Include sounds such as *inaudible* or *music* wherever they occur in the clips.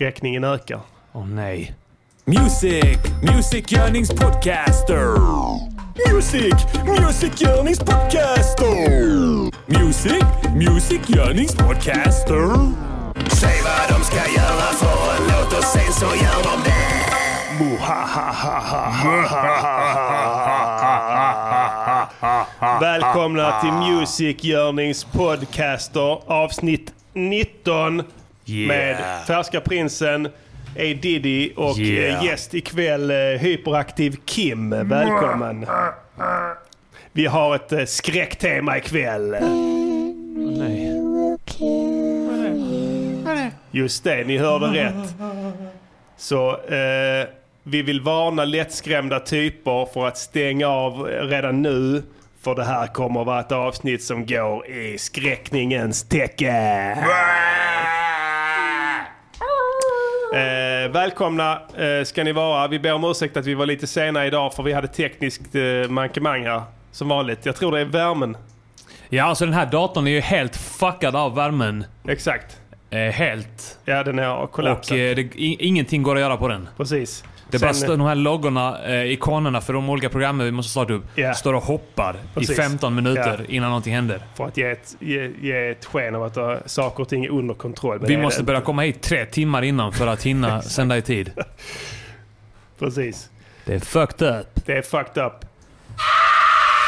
skräckningen ökar. Åh nej. Music, musikgörningspodcaster. Music, musikgörningspodcaster. Music, musikgörningspodcaster. Säg vad de ska göra för en låt och sen så gör de det. *laughs* Välkomna till Music Yearnings podcaster avsnitt 19 med Färska Prinsen, A Diddy och Yeah. eh, gäst ikväll eh, Hyperaktiv Kim. Välkommen. Vi har ett eh, skräcktema ikväll. nej. Just det, ni hörde rätt. Så eh, vi vill varna lättskrämda typer för att stänga av redan nu. För det här kommer att vara ett avsnitt som går i skräckningens tecken. Eh, välkomna eh, ska ni vara. Vi ber om ursäkt att vi var lite sena idag för vi hade tekniskt eh, mankemang här. Som vanligt. Jag tror det är värmen. Ja, alltså den här datorn är ju helt fuckad av värmen. Exakt. Eh, helt. Ja, den har kollapsat. Och eh, det, i, ingenting går att göra på den. Precis. Det är bara Sen- de här loggorna, eh, ikonerna för de olika programmen vi måste starta upp, Ja. står och hoppar Precis. i 15 minuter Ja. innan någonting händer. För att ge ett, ge, ge ett sken av att uh, saker och ting är under kontroll. Vi måste börja komma hit tre timmar innan för att hinna *laughs* sända i tid. Precis. Det är fucked up. Det är fucked up.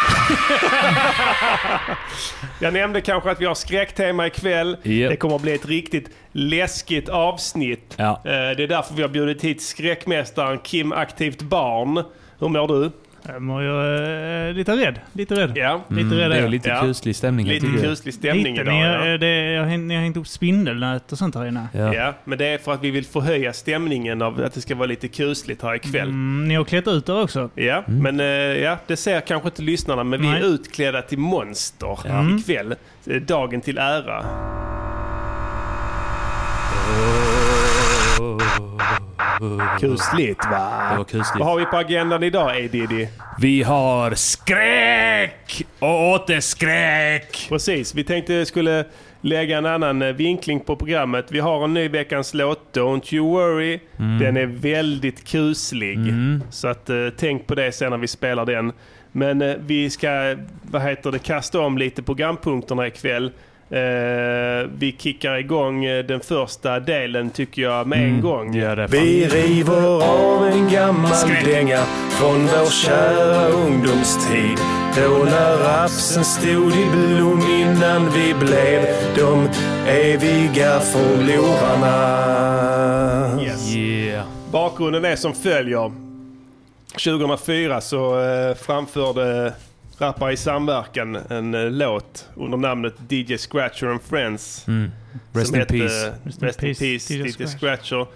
*laughs* Jag nämnde kanske att vi har skräcktema ikväll. Japp. Det kommer att bli ett riktigt läskigt avsnitt. Ja. Eh, Det är därför vi har bjudit hit skräckmästaren Kim Aktivt Barn. Hur mår du? Jag mår ju eh, lite rädd. Lite rädd. Ja. Lite Mm, rädd det är är jag. lite Ja. kuslig stämning Lite jag. kuslig stämning Lite, idag. ni, Ja. eh, det, jag, ni har hängt upp spindelnät och sånt här inne. Ja. Ja, men det är för att vi vill förhöja stämningen av att det ska vara lite kusligt här ikväll. Mm, ni har klätt ut er också. Ja, men eh, ja, det ser kanske inte lyssnarna, men vi Nej. är utklädda till monster Mm. ikväll. Dagen till ära. Kusligt va? Det var kusligt. Vad har vi på agendan idag, A Diddy? Vi har skräck och åter skräck. Precis, vi tänkte skulle lägga en annan eh, vinkling på programmet. Vi har en ny veckans låt, Don't You Worry. Den är väldigt kuslig. Så att, eh, tänk på det sen när vi spelar den. Men eh, vi ska, vad heter det, kasta om lite programpunkterna ikväll. Eh, vi kickar igång eh, den första delen tycker jag med en gång. Gör det. Vi river av en gammal dänga från vår kära ungdomstid. Då när rapsen stod i blom innan vi blev de eviga förlorarna. Yes. Yeah. Bakgrunden är som följer. 2004 så eh, framförde Rappare i samverkan en eh, låt under namnet DJ Scratcher and Friends. Mm. Rest som in hette, peace. Rest, Rest in in peace, peace, DJ DJ Scratch. Scratcher.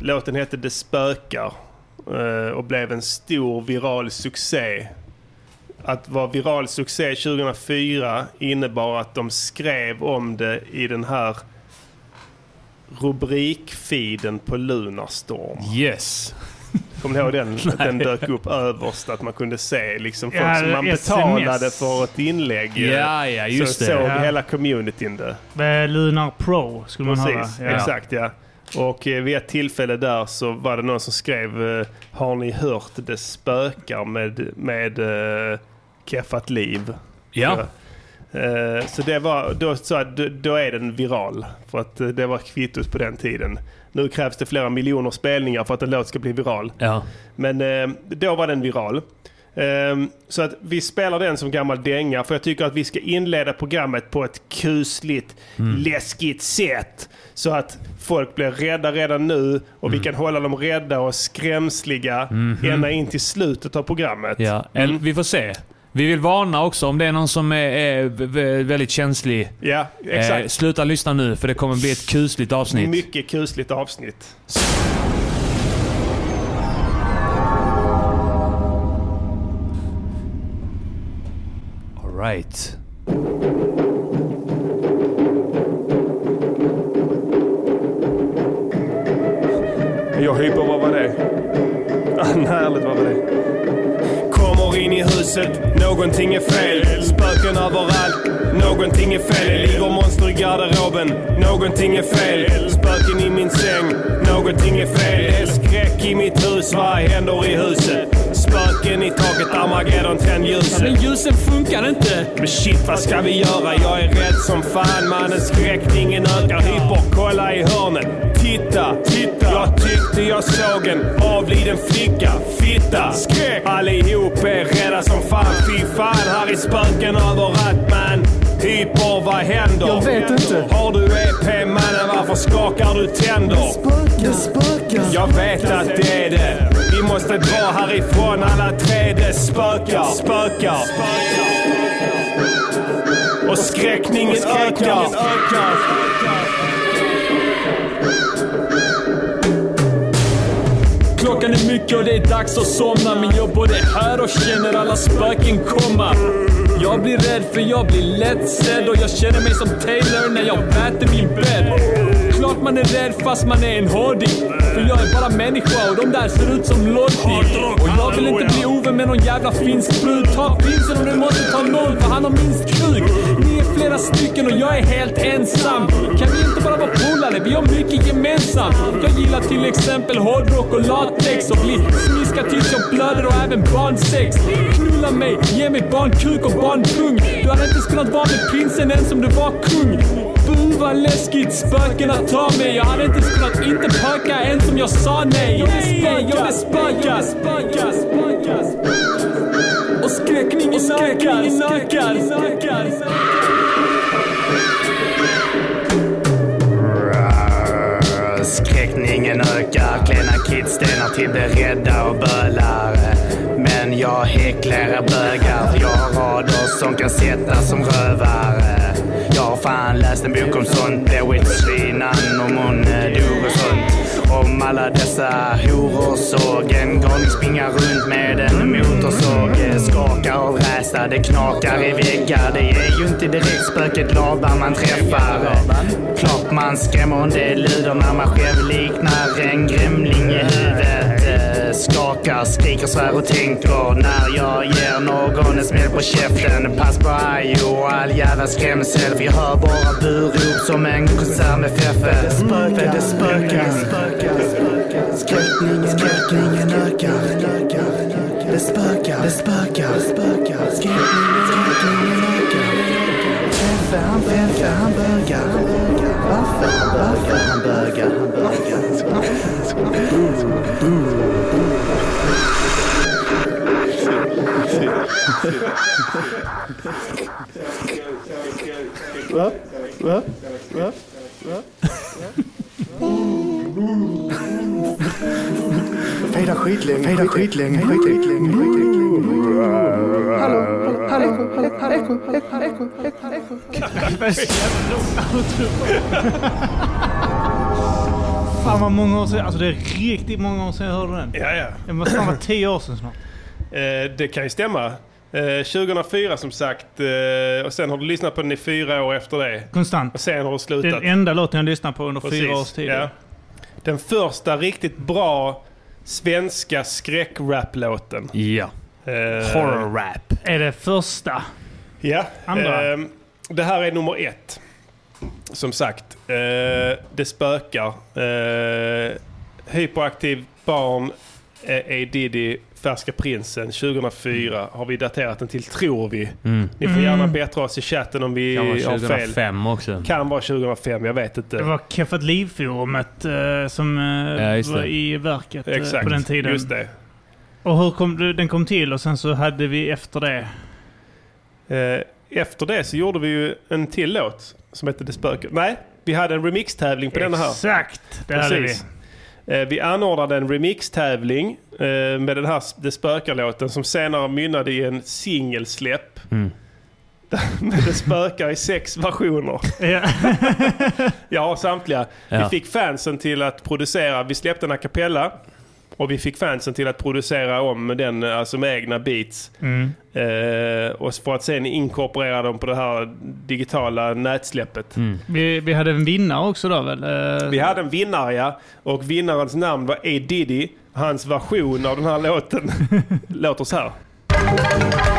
Låten hette Det spökar eh, och blev en stor viral succé. Att vara viral succé 2004 innebar att de skrev om det i den här rubrikfeeden på Lunarstorm. Yes. Kommer du ihåg den? *laughs* Att den dök upp överst, att man kunde se liksom folk Ja, som man SMS. betalade för ett inlägg. Ja, ja, just så det. såg Ja. hela communityn det. Med Lunar Pro skulle man Precis, höra. Ja. exakt ja. Och eh, vid ett tillfälle där så var det någon som skrev eh, Har ni hört det spökar med, med eh, Keffat liv? Ja. Så det var, då, så då, då är den viral. För att det var kvittot på den tiden. Nu krävs det flera miljoner spelningar för att en låt ska bli viral. Ja. Men eh, då var den viral. Ehm, så att vi spelar den som gammal dänga för jag tycker att vi ska inleda programmet på ett kusligt, läskigt sätt. Så att folk blir rädda redan nu och vi kan hålla dem rädda och skrämsliga ända in till slutet av programmet. ja. Mm. vi får se. Vi vill varna också om det är någon som är, är väldigt känslig. Ja, Eh, exakt. sluta lyssna nu för det kommer bli ett kusligt avsnitt. Mycket kusligt avsnitt. All right. Jag hyper, vad var det? Härligt, vad var det? Huset, någonting är fel. Spöken överallt, någonting är fel. Det ligger monster i garderoben, någonting är fel. Spöken i min säng, någonting är fel. Det är skräck i mitt hus, vad händer i huset? Spöken i taket, Armageddon, tänd ljuset. Men ljusen funkar inte. Men shit, vad ska vi göra? Jag är rädd som fan mannen. Skräckningen ökar. Hyper, kolla i hörnet. Titta, titta. Jag tyckte jag såg en avliden flicka. Fitta. Skräck. Allihop är rädda som fan. Fy fan, här är spöken överallt man. Hyper, vad händer? Jag vet inte. Har du EP mannen? Varför skakar du tänder? Spökar, spökar. Jag vet att det är det. Vi måste dra härifrån alla tre. Det spökar, spökar. Och skräckningen ökar. Klockan är mycket och det är dags att somna men jag både hör och känner alla spöken komma. Jag blir rädd för jag blir lättsedd och jag känner mig som Taylor när jag väter min bädd. Klart man är rädd fast man är en hårding. För jag är bara människa och de där ser ut som Lottie. Och jag vill inte bli ovän med någon jävla finsk brud. Ta pilsen om du måste ta någon för han har minst kuk. Ni är flera stycken och jag är helt ensam. Kan vi inte bara vara polare? Vi har mycket gemensamt. Jag gillar till exempel hårdrock och latex och bli smiskad tills jag blöder och även barnsex. Knulla mig, ge mig barnkuk och barnpung. Du hade inte kunnat vara med prinsen ens om du var kung. Bu vad läskigt spökena tar mig. Jag hade inte kunnat inte pöka ens om jag sa nej. Jag vill spöka, jag vill spöka, spöka, spöka. Och skräckningen ökar, nackar. ökar. Skräckningen ökar, klena kids stenar till beredda och bölar. Men jag häcklar bögar, för jag har rader som kan sättas som rövare. Har fan läst en bok om sånt, blåvitssvinan om hon eh, dog och sånt. Om alla dessa horor såg en galning springa runt med en motorsåg. Eh, Skakar av rädsla, det knakar i väggar. Det är ju inte direkt spöket Laban man träffar. Klart man skrämmer en del luder när man själv liknar en grämling i huvudet. Skakar, skriker, svär och tänker när jag ger någon en smäll på käften. Pass på Ajo och all jävla skrämsel. Jag hör bara burop som en konsert med Feffe. Det spökar, det spökar. Skräckningen, skräckningen ökar. Det spökar, det spökar. Skräckningen, skräckningen ökar. Feffe, han Feffe, han bögar. Varför, varför han bögar, han Va? Va? Va? Fejda skitlänge, fejda skitlänge, skitlänge, skitlänge. Hallå, hallå, hallå, hallå, eko, eko, eko, eko. Fan vad många år sedan. Alltså det är riktigt många år sedan jag hörde den. Ja, ja. Det måste fan vara tio år sedan snart. Eh, det kan ju stämma. Eh, 2004 som sagt. Eh, och sen har du lyssnat på den i fyra år efter det. Konstant. Och sen har du Det är slutat. den enda låten jag lyssnat på under Precis, fyra års tid. ja. Den första riktigt bra svenska skräckrap-låten. Ja. Eh, Horror rap. Är det första? Ja. Andra? ehm, det här är nummer ett. Som sagt, eh, det spökar. Eh, hyperaktiv barn, eh, A. Diddy, Färska Prinsen 2004 har vi daterat den till, tror vi. Mm. Ni får gärna bättra oss i chatten om vi Kan vara har fel. 2005 också. Kan vara 2005, jag vet inte. Det var Keffat Liv-forumet eh, som eh, Ja, var i verket eh, Exakt, på den tiden. just det. Och hur kom det- den kom till och sen så hade vi efter det... Eh, Efter det så gjorde vi ju en till låt som hette Det spökar. Nej, vi hade en remixtävling på denna här. Exakt! Det hade vi. Precis. Eh, Vi anordnade en remixtävling eh, med den här Det spökar-låten som senare mynnade i en singelsläpp. Mm. *laughs* Med Det spökar i sex versioner. Ja. *laughs* Har samtliga. Ja. Vi fick fansen till att producera, vi släppte en a cappella. Och vi fick fansen till att producera om den, alltså med egna beats. Mm. Eh, och för att sen inkorporera dem på det här digitala nätsläppet. Mm. Vi, vi hade en vinnare också då väl? Eh, Vi hade en vinnare ja. Och vinnarens namn var A. Diddy. Hans version av den här låten *laughs* låter så här. *laughs*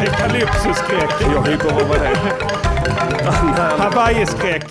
Det är Calypso-skräck. Jag hyper över det. Hawaii-skräck.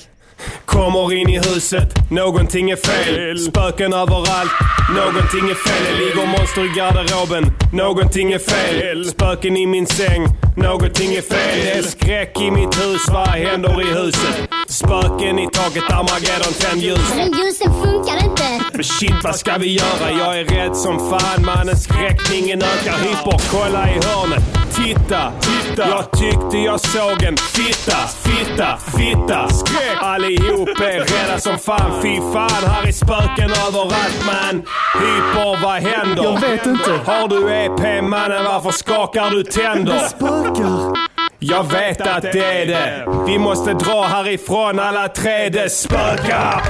Kommer in i huset, någonting är fel. Spöken överallt, någonting är fel. Det ligger monster i garderoben, någonting är fel. Spöken i min säng, någonting är fel. Det är skräck i mitt hus, vad händer i huset? Spöken i taket, Armageddon, tänd ljus. Men ljusen funkar inte. Men shit, vad ska vi göra? Jag är rädd som fan mannen. Skräckningen ökar. Hyper, kolla i hörnet. Titta, titta. Jag tyckte jag såg en fitta, fitta, fitta. Skräck. Allihop rädda som fan. Fy fan, här är spöken överallt man. Hyper, vad händer? Jag vet inte. Har du EP mannen? Varför skakar du tänder? Spökar. Jag vet att det är det. Vi måste dra härifrån alla tre. Det spökar.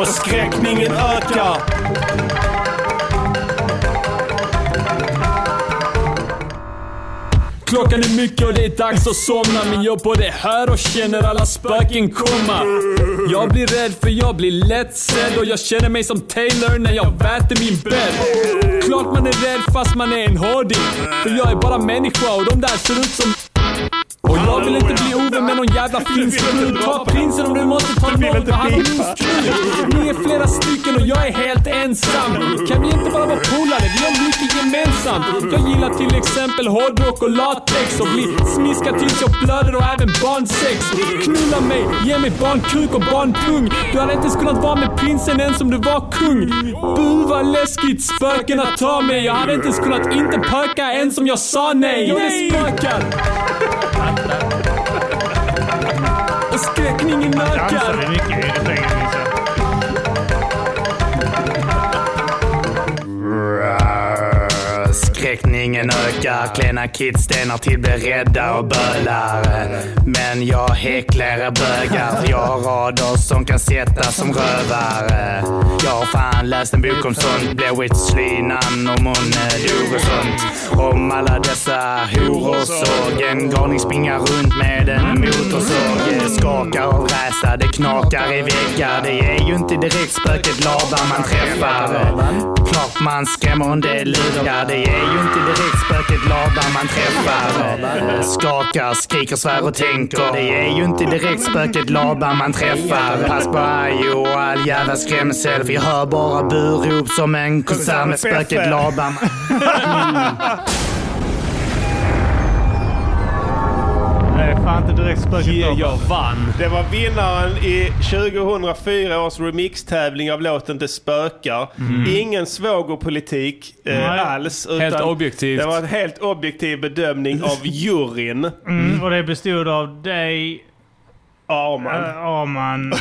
Och skräckningen ökar. Klockan är mycket och det är dags att somna. Men jag både hör och känner alla spöken komma. Jag blir rädd för jag blir lättsedd Och jag känner mig som Taylor när jag väter min bädd Klart man är rädd fast man är en hårding. För jag är bara människa och de där ser ut som och jag vill inte bli ovän med någon jävla finsk brud. Ta prinsen om du måste ta någon för han har minst krut. Ni är flera stycken och jag är helt ensam. Kan vi inte bara vara polare? Vi har mycket gemensamt. Jag gillar till exempel hårdrock och latex och bli smiskad tills jag blöder och även barnsex. Knulla mig, ge mig barnkuk och barnpung. Du hade inte ens kunnat vara med prinsen ens om du var kung. Bu vad läskigt spökena tar mig. Jag hade inte ens kunnat inte pöka ens om jag sa nej. Jag är spökar. Och skräckning skräckningen Dansar ökar. vi mycket Skräckningen ökar, klena kids stenar till blir rädda och bölar. Men jag häcklar bögar, för jag har rader som kan sättas som rövare. Jag har fan läst en bok om sånt, Blair Witch, hon och dog och sånt. Om alla dessa horor såg en galning springa runt med en motorsåg. Eh, Skakar och räsa, det knakar i väggar. Det är ju inte direkt spöket Laban man träffar. Klart man skrämmer en del lurar. Det är ju inte direkt spöket Laban man träffar. Skakar, skriker, svär och tänker. Det är ju inte direkt spöket Laban man träffar. Pass på Ajo och all jävla skrämsel. För jag hör bara burop som en konsert med spöket Laban. Nej, *laughs* fan inte direkt spöket Yeah, jag vann. Det var vinnaren i 2004 års remixtävling av låten Det spökar. Ingen svågerpolitik eh, alls. Helt objektivt. Det var en helt objektiv bedömning av juryn. Mm, och det bestod av dig, Arman. äh, Arman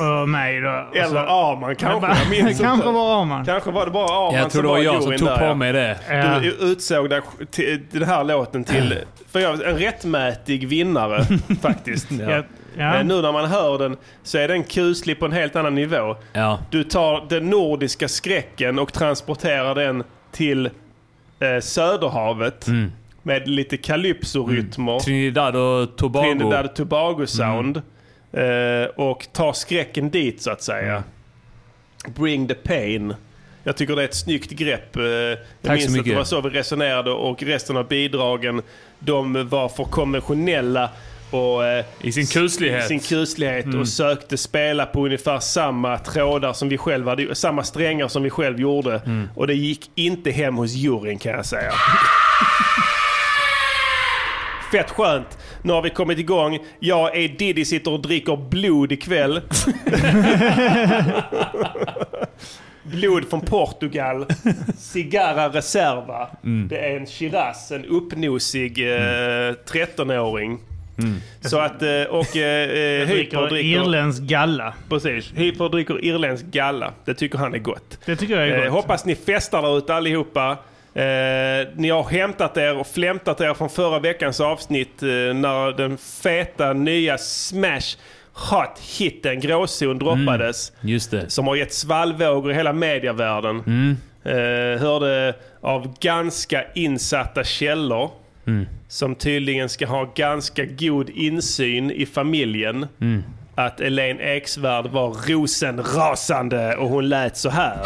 *laughs* och mig då. Och Eller så- Arman kanske. Jag minns *laughs* Kanske inte. var Arman. Kanske var det bara Arman Jag tror det var jag som tog där, på mig det. Ja. Du utsåg den, till, den här låten till för jag, en rättmätig vinnare *laughs* faktiskt. Ja. Ja. Eh, Nu när man hör den så är den kuslig på en helt annan nivå. Ja. Du tar den nordiska skräcken och transporterar den till eh, Söderhavet Mm. Med lite calypso-rytmer. Trinidad och Tobago. Trinidad och Tobago-sound. Eh, och tar skräcken dit så att säga. Bring the pain. Jag tycker det är ett snyggt grepp. Eh, Jag så minns att det mycket. var så vi resonerade och resten av bidragen de var för konventionella och eh, I sin kuslighet. sin kuslighet Mm. och sökte spela på ungefär samma trådar som vi själva hade, samma strängar som vi själv gjorde. Mm. Och det gick inte hem hos juryn kan jag säga. *laughs* Fett skönt. Nu har vi kommit igång. Jag är Diddy sitter och dricker blod ikväll. *laughs* blod från Portugal. Cigarra Reserva. Mm. Det är en Shiraz, en uppnosig eh, 13-åring. Mm. Så att, eh, och eh, eh, Hyper dricker irländsk galla. Precis. Hyper dricker irländsk galla. Det tycker han är gott. Det tycker jag är Eh, gott. hoppas ni festar där ute allihopa. Eh, ni har hämtat er och flämtat er från förra veckans avsnitt eh, när den feta nya Smash Hot hitten Gråzon droppades. Just det. Som har gett svallvågor i hela medievärlden. Mm. Eh, hörde av ganska insatta källor. Mm. Som tydligen ska ha ganska god insyn i familjen. Mm. Att Elaine Eksvärd var rosenrasande och hon lät så här.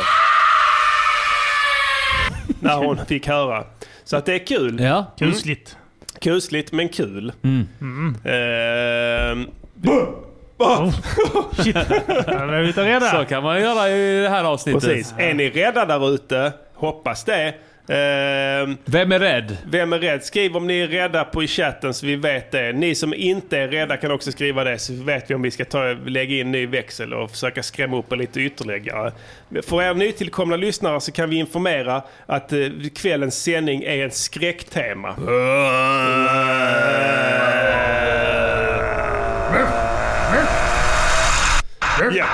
När hon fick höra. Så att det är kul. Ja. Kusligt. Kusligt men kul. Mm. *laughs* Shit, jag är lite rädda. Så kan man göra i det här avsnittet. precis. Är ni rädda där ute? Hoppas det. Ehm, Vem är rädd? vem är rädd? Skriv om ni är rädda på i chatten så vi vet det. Ni som inte är rädda kan också skriva det så vet vi om vi ska ta, lägga in ny växel och försöka skrämma upp er lite ytterligare. För er nytillkomna lyssnare så kan vi informera att eh, kvällens sändning är en skräcktema. Ja,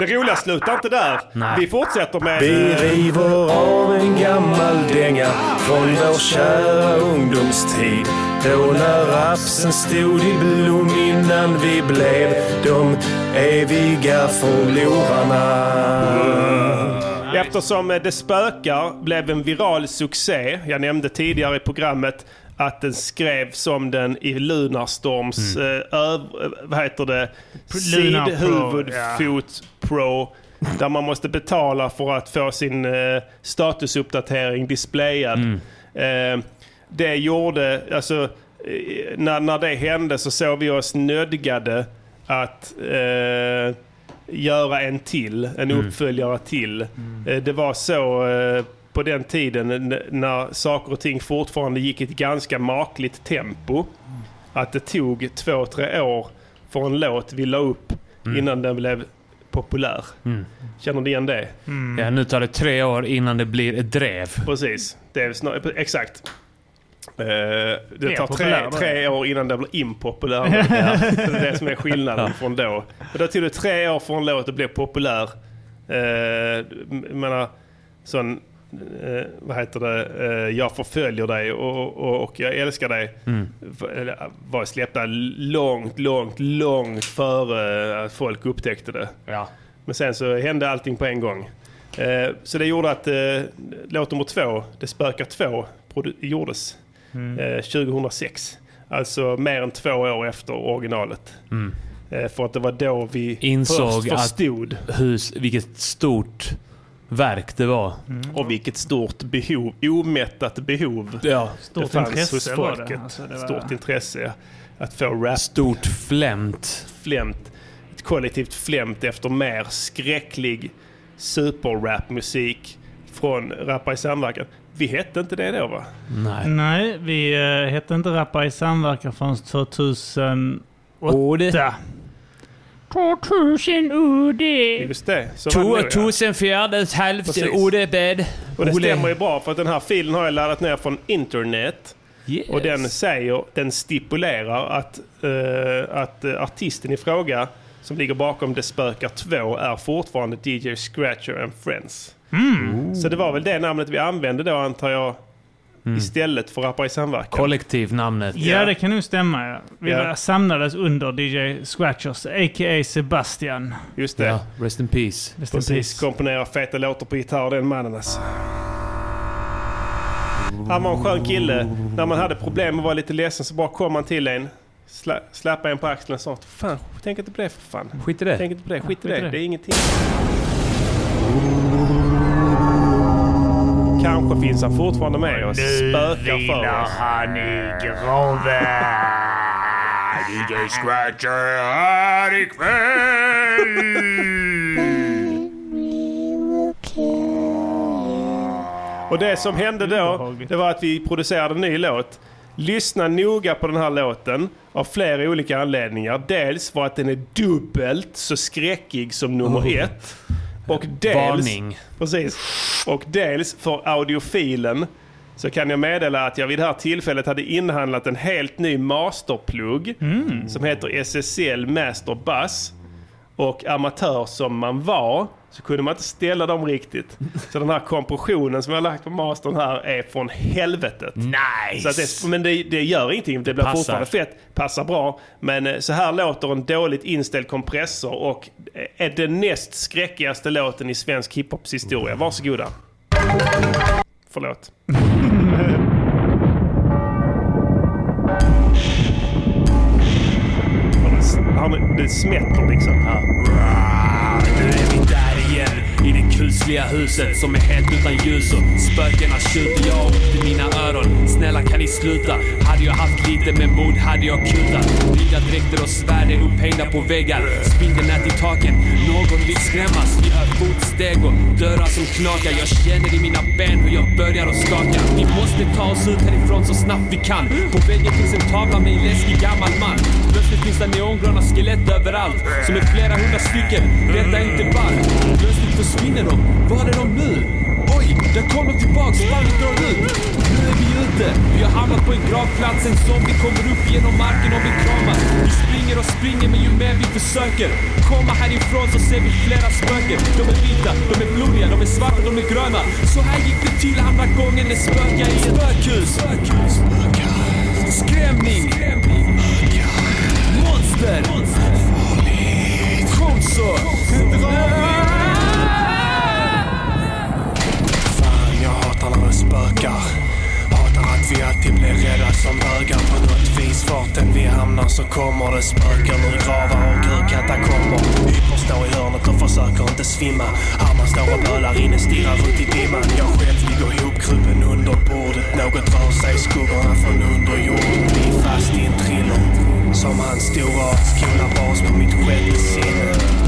det roliga slutar inte där. Vi fortsätter med... Vi river av en gammal dänga från vår kära ungdomstid. Då när rapsen stod i blom innan vi blev de eviga förlorarna. Eftersom eh, Det spökar blev en viral succé. Jag nämnde tidigare i programmet att den skrevs om den i Lunarstorms Mm. eh, vad heter det? Lunar Pro, Sidhuvudfot Pro. Där man måste betala för att få sin eh, statusuppdatering displayad. Mm. Eh, det gjorde, alltså eh, när, när det hände så såg vi oss nödgade att eh, göra en till, en uppföljare till. Eh, det var så eh, på den tiden när saker och ting fortfarande gick i ett ganska makligt tempo. Att det tog två, tre år för en låt vi la upp innan den blev populär. Känner ni igen det? Ja, nu tar det tre år innan det blir ett drev. Precis, det är snar, exakt. Eh, det tar tre, tre år innan det blir impopulär. *laughs* Det är det som är skillnaden från då. Men då tog det tre år för en låt att bli populär. Uh, menar, sån, eh, vad heter det, Eh, Jag förföljer dig och, och, och jag älskar dig. Eller, Var släppta långt, långt, långt före att folk upptäckte det. Ja. Men sen så hände allting på en gång. Eh, så det gjorde att eh, låt nummer två, Det spökar två, gjordes eh, 2006. Alltså mer än två år efter originalet. Eh, för att det var då vi Insåg först att- förstod. Hus, vilket stort verk det var. Och vilket stort behov, omättat behov Ja. det Stort fanns intresse hos var det. folket. Alltså, det var- Stort intresse att få rap Stort flämt. flämt, ett kollektivt flämt efter mer skräcklig superrapmusik från Rappa i samverkan. Vi hette inte det då va? Nej. Nej, vi uh, hette inte Rappa i samverkan förrän 2008. Ode. 2000 UD. Just det. Så var det nog, ja. 2004 hälfte Precis. Odebed. Och det stämmer ju bra för att den här filen har jag laddat ner från internet. Yes. Och den säger, den stipulerar att, eh, att eh, artisten i fråga som ligger bakom Det spökar 2 är fortfarande DJ Scratcher and Friends. Så det var väl det namnet vi använde då antar jag istället för Rappa i samverkan. Kollektivnamnet. Ja, det kan nog stämma. Ja. Vi Ja. var- samlades under DJ Scratchers, a.k.a. Sebastian. Just det. Ja, rest in peace. Rest in Precis, peace. komponerar feta låtar på gitarr den mannen alltså. Han var en skön kille. När man hade problem och var lite ledsen så bara kom han till en, sla, slappade en på axeln och sa Fan, tänk inte på det för fan. Skit i det. Tänk inte på det, skit i det. det. Det är ingenting. Kanske finns han fortfarande med oss. Spökar för oss. han i graven. DJ Scratcher här ikväll! Och det som hände då, det var att vi producerade en ny låt. Lyssna noga på den här låten av flera olika anledningar. Dels för att den är dubbelt så skräckig som nummer ett. Och dels, Varning. Precis. Och dels för audiofilen så kan jag meddela att jag vid det här tillfället hade inhandlat en helt ny masterplugg som heter SSL Master Bass. Och amatör som man var så kunde man inte ställa dem riktigt. Så den här kompressionen som jag har lagt på mastern här är från helvetet. Nice! Så att det, men det, det gör ingenting, det blir Passar. fortfarande fett, passar bra. Men eh, så här låter en dåligt inställd kompressor och eh, är den näst skräckigaste låten i svensk hiphops historia. Varsågoda. Förlåt. *laughs* Det smätter liksom. Nu är Husliga kusliga huset som är helt utan ljus och spökena tjuter jag upp i mina öron. Snälla kan ni sluta? Hade jag haft lite med mod hade jag kutat. Riddardräkter och svärd är upphängda på väggar. Spindelnät i taken. Någon vill skrämmas. Vi hör fotsteg och dörrar som knakar. Jag känner i mina ben hur jag börjar att skaka. Vi måste ta oss ut härifrån så snabbt vi kan. På väggen finns en tavla med en läskig gammal man. Plötsligt finns det neongröna skelett överallt. Som är flera hundra stycken. Detta är inte ball. Plötsligt försvinner de. Var är de nu? Oj, där kom de tillbaks. Bandet drar ut. Nu är vi ute. Vi har hamnat på en gravplats. En zombie kommer upp genom marken och vill kramas. Vi springer och springer men ju mer vi försöker komma härifrån så ser vi flera spöken. De är vita, de är blodiga, de är svarta, de är gröna. Så här gick det till andra gången det spökade i ett spökhus. Skrämning. Monster. farligt, Kom så. Spökar. Hatar att vi alltid blir rädda som bögar. På något vis vart än vi hamnar så kommer det spöken ur gravar och ur katakomber. Hyper står i hörnet och försöker inte svimma. Armar står och bölar inne, stirrar runt i dimman. Jag själv ligger ihopkrupen under bordet. Något rör sig i skuggorna från underjorden. Vi är fast i en thriller. Som hans stora skolar bas på mitt sjätte sinne.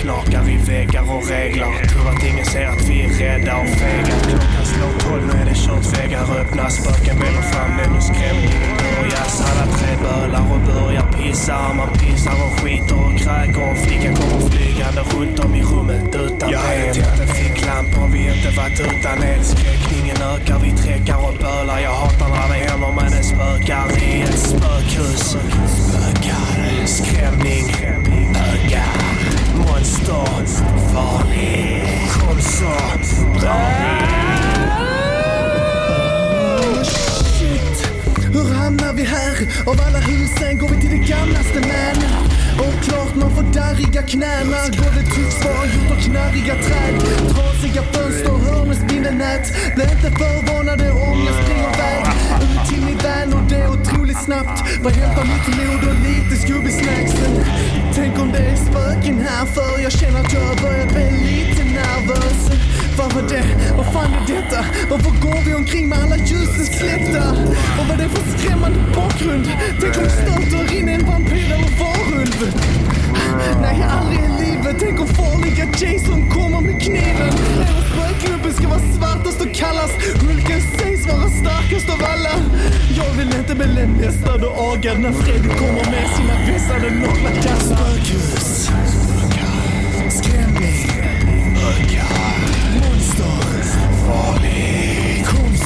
Knakar i väggar och reglar. Tror att ingen ser att vi är rädda och fega. Klockan slår tolv, nu är det kört. Väggar öppnas, spöken väller fram. Det är nu skrämningen börjar. Alla tre bölar och börjar pissa. Man pissar och skiter och kräker. Och flickan kommer flygande runt om i rummet utan Jag hade tänt en ficklampa om vi inte varit utan el. Skräckningen ökar, vi träckar och bölar. Jag hatar när det händer men det spökar i ett spökhus. Spökar, skrämning, ökar. Monster, farlig. Kom så, Shit, hur hamnar vi här? Av alla husen går vi till det gamlaste man. Och klart man får darriga knäna. både tycks vara gjort av knarriga träd. Trasiga fönster, hörn med spindelnät. Blir inte förvånade om jag springer iväg. Ut till min vän och det är otroligt snabbt. Bara hämta mitt mod och lite Scooby-snacksen. Tänk om det är spöken här för jag känner att jag börjar bli lite nervös. Vad var det? Vad fan är detta? Varför går vi omkring med alla ljusen släckta? Och vad är det för skrämmande bakgrund? Tänk om det stöter in en vampyr eller varulv? Nej, aldrig i livet. Tänk om farliga Jason kommer med kniven. Hela spökgruppen ska vara svartast och kallast. Hulken sägs vara starkast av alla. Jag vill inte bli lemlästad och agad när Freddy kommer med sina vässade nagelkast. Spökhus. Skrämning. Monster. Farlig. Kom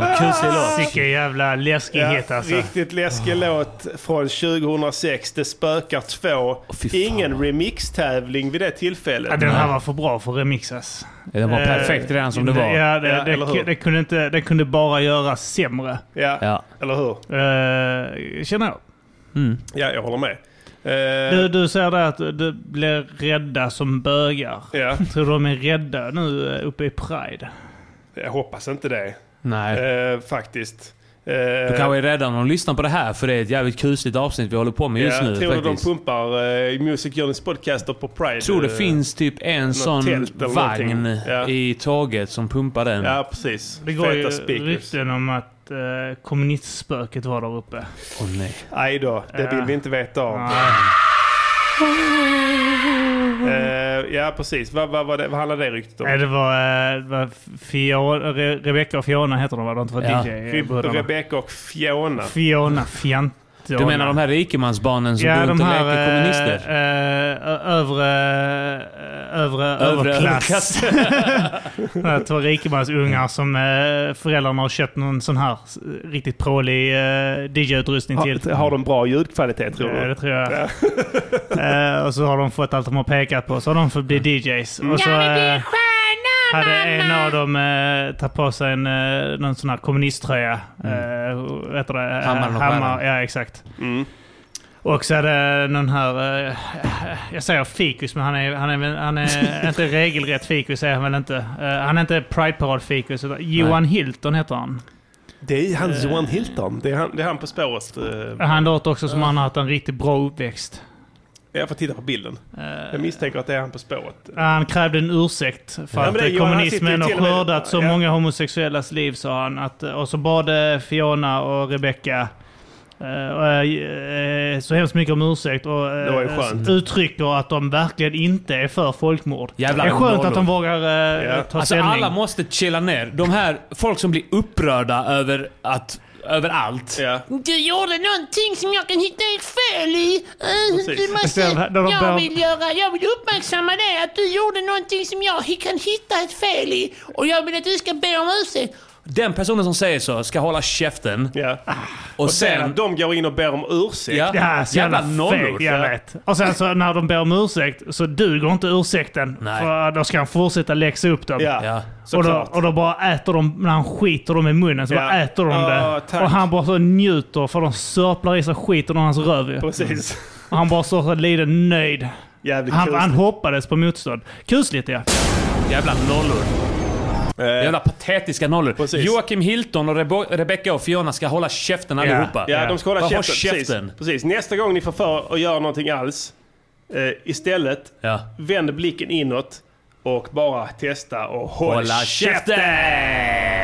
kuslig låt. Vilken jävla läskighet Ja, alltså. Riktigt läskig låt från 2006. Det spökar två. fy fan. Ingen remixtävling vid det tillfället. Ja, den här var för bra för att remixas. Den var Eh, perfekt redan som det var. Ja, det, Ja, det, det, det, kunde inte, det kunde bara göras sämre. Ja, Ja. eller hur? Uh, känner jag. Ja, jag håller med. Eh, Du, du säger där att du blir rädda som bögar. ja, Tror du de är rädda nu eh, uppe i Pride? jag hoppas inte det. Nej. Eh, faktiskt. Eh, Du kanske är rädda om de lyssnar på det här för det är ett jävligt kusligt avsnitt vi håller på med just ja, nu tror du de faktiskt. pumpar eh, i Music Journeys podcaster på Pride? Jag tror det eh, finns typ en sån vagn. Ja. i tåget som pumpar den. Ja, precis. Det går ju Feta speakers. rykten om att uh, kommunistspöket var där uppe. Åh nej. Aj då, det vill vi inte veta av. *laughs* Eh, ja, precis. Vad, vad, vad, vad handlar det ryktet om? Det var, eh, det var Fiona, Re, Rebecca och Fiona heter de va? De två Ja. DJ-brudarna. Rebecca och Fiona. Fiona Du menar de här rikemansbarnen som Ja, går runt och leker kommunister? eh, ö- övre, eh, övre, Övre överklass. *laughs* Här två rikemansungar som föräldrarna har köpt någon sån här riktigt prålig DJ-utrustning till. Har, har de bra ljudkvalitet tror Ja, du? det tror jag. *laughs* Och så har de fått allt de har pekat på. Så har de fått bli DJs. Och så, eh, hade en av dem eh, tagit på sig en, eh, någon sån här kommunisttröja. Eh, vad heter det? Eh, Hammaren och Hammar, ja exakt. Mm. Och så det någon här, eh, jag säger fikus, men han är, han är, han är *laughs* inte regelrätt fikus är han väl inte. Eh, han är inte Pride-parad-fikus, utan Johan Hilton heter han. Det är han Johan Hilton. Det är han, det är han på spåret. eh. Han låter också som han har haft en riktigt bra uppväxt. Jag får titta på bilden. Jag misstänker att det är han på spåret. Han krävde en ursäkt för Ja, att det- eh, kommunismen har skördat så ja. många homosexuellas liv, sa han. Att, och så bad eh, Fiona och Rebecca eh, eh, så hemskt mycket om ursäkt och Det var ju eh, skönt. uttrycker att de verkligen inte är för folkmord. Jävla det är skönt att de vågar eh, Ja. ta Alltså ställning. alla måste chilla ner. De här folk som blir upprörda över att över allt. Ja. Du gjorde någonting som jag kan hitta ett fel i. Eh. Du måste, jag, vill göra, jag vill uppmärksamma dig att du gjorde någonting som jag kan hitta ett fel i. Och jag vill att du ska be om ursäkt. Den personen som säger så ska hålla käften. Ja. Och Och sen sen... att de går in och ber om ursäkt. Ja. Ja, så jävla, Jävla fegt, jag vet. Och sen så när de ber om ursäkt så duger inte ursäkten. Nej. För då ska han fortsätta läxa upp dem. Ja, Ja. Och då, och då bara äter de, när han skiter dem i munnen så Ja. bara äter de det. tack. Och han bara så njuter för de sörplar i sig skiten ur hans röv. Precis. Och han bara står så lite nöjd. Jävligt Han, han hoppades på motstånd. Kusligt ja. Jävla nollor. Eh, Jävla patetiska nollor. Precis. Joakim Hilton och Rebo- Rebecca och Fiona ska hålla käften allihopa. Ja, de ska hålla käften. käften. Precis. Precis. Nästa gång ni får för att göra någonting alls, eh, istället Ja. vänd blicken inåt och bara testa och håll Hålla käften! käften!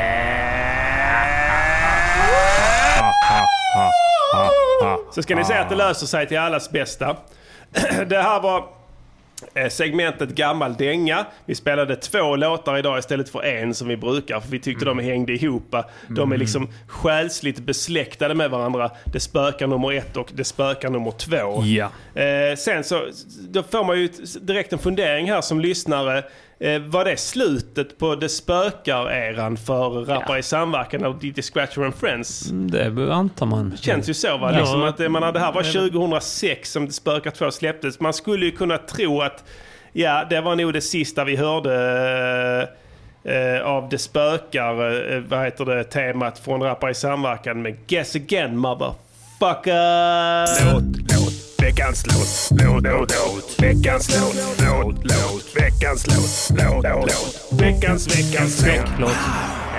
Så ska ni se att det löser sig till allas bästa. *clears throat* Det här var segmentet Gammal dänga. Vi spelade två låtar idag istället för en som vi brukar. För vi tyckte de hängde ihop. De är liksom själsligt besläktade med varandra. Det spökar nummer ett och det spökar nummer två. Ja. Eh, sen så då får man ju direkt en fundering här som lyssnare. Eh, var det slutet på Det spökar-eran för Rappare i samverkan av DJ Scratcher and Friends? Det antar man. Känns ju så va? Ja. Liksom att, jag menar, det här var 2006 som Det spökar 2 släpptes. Man skulle ju kunna tro att ja, det var nog det sista vi hörde eh, av Det spökar, eh, vad heter det, temat från Rappare i samverkan med Guess Again motherfucker! Låt, låt, veckans låt, låt, låt, låt, veckans låt, låt, låt, veckans låt, låt, låt, veckans, veckans låt.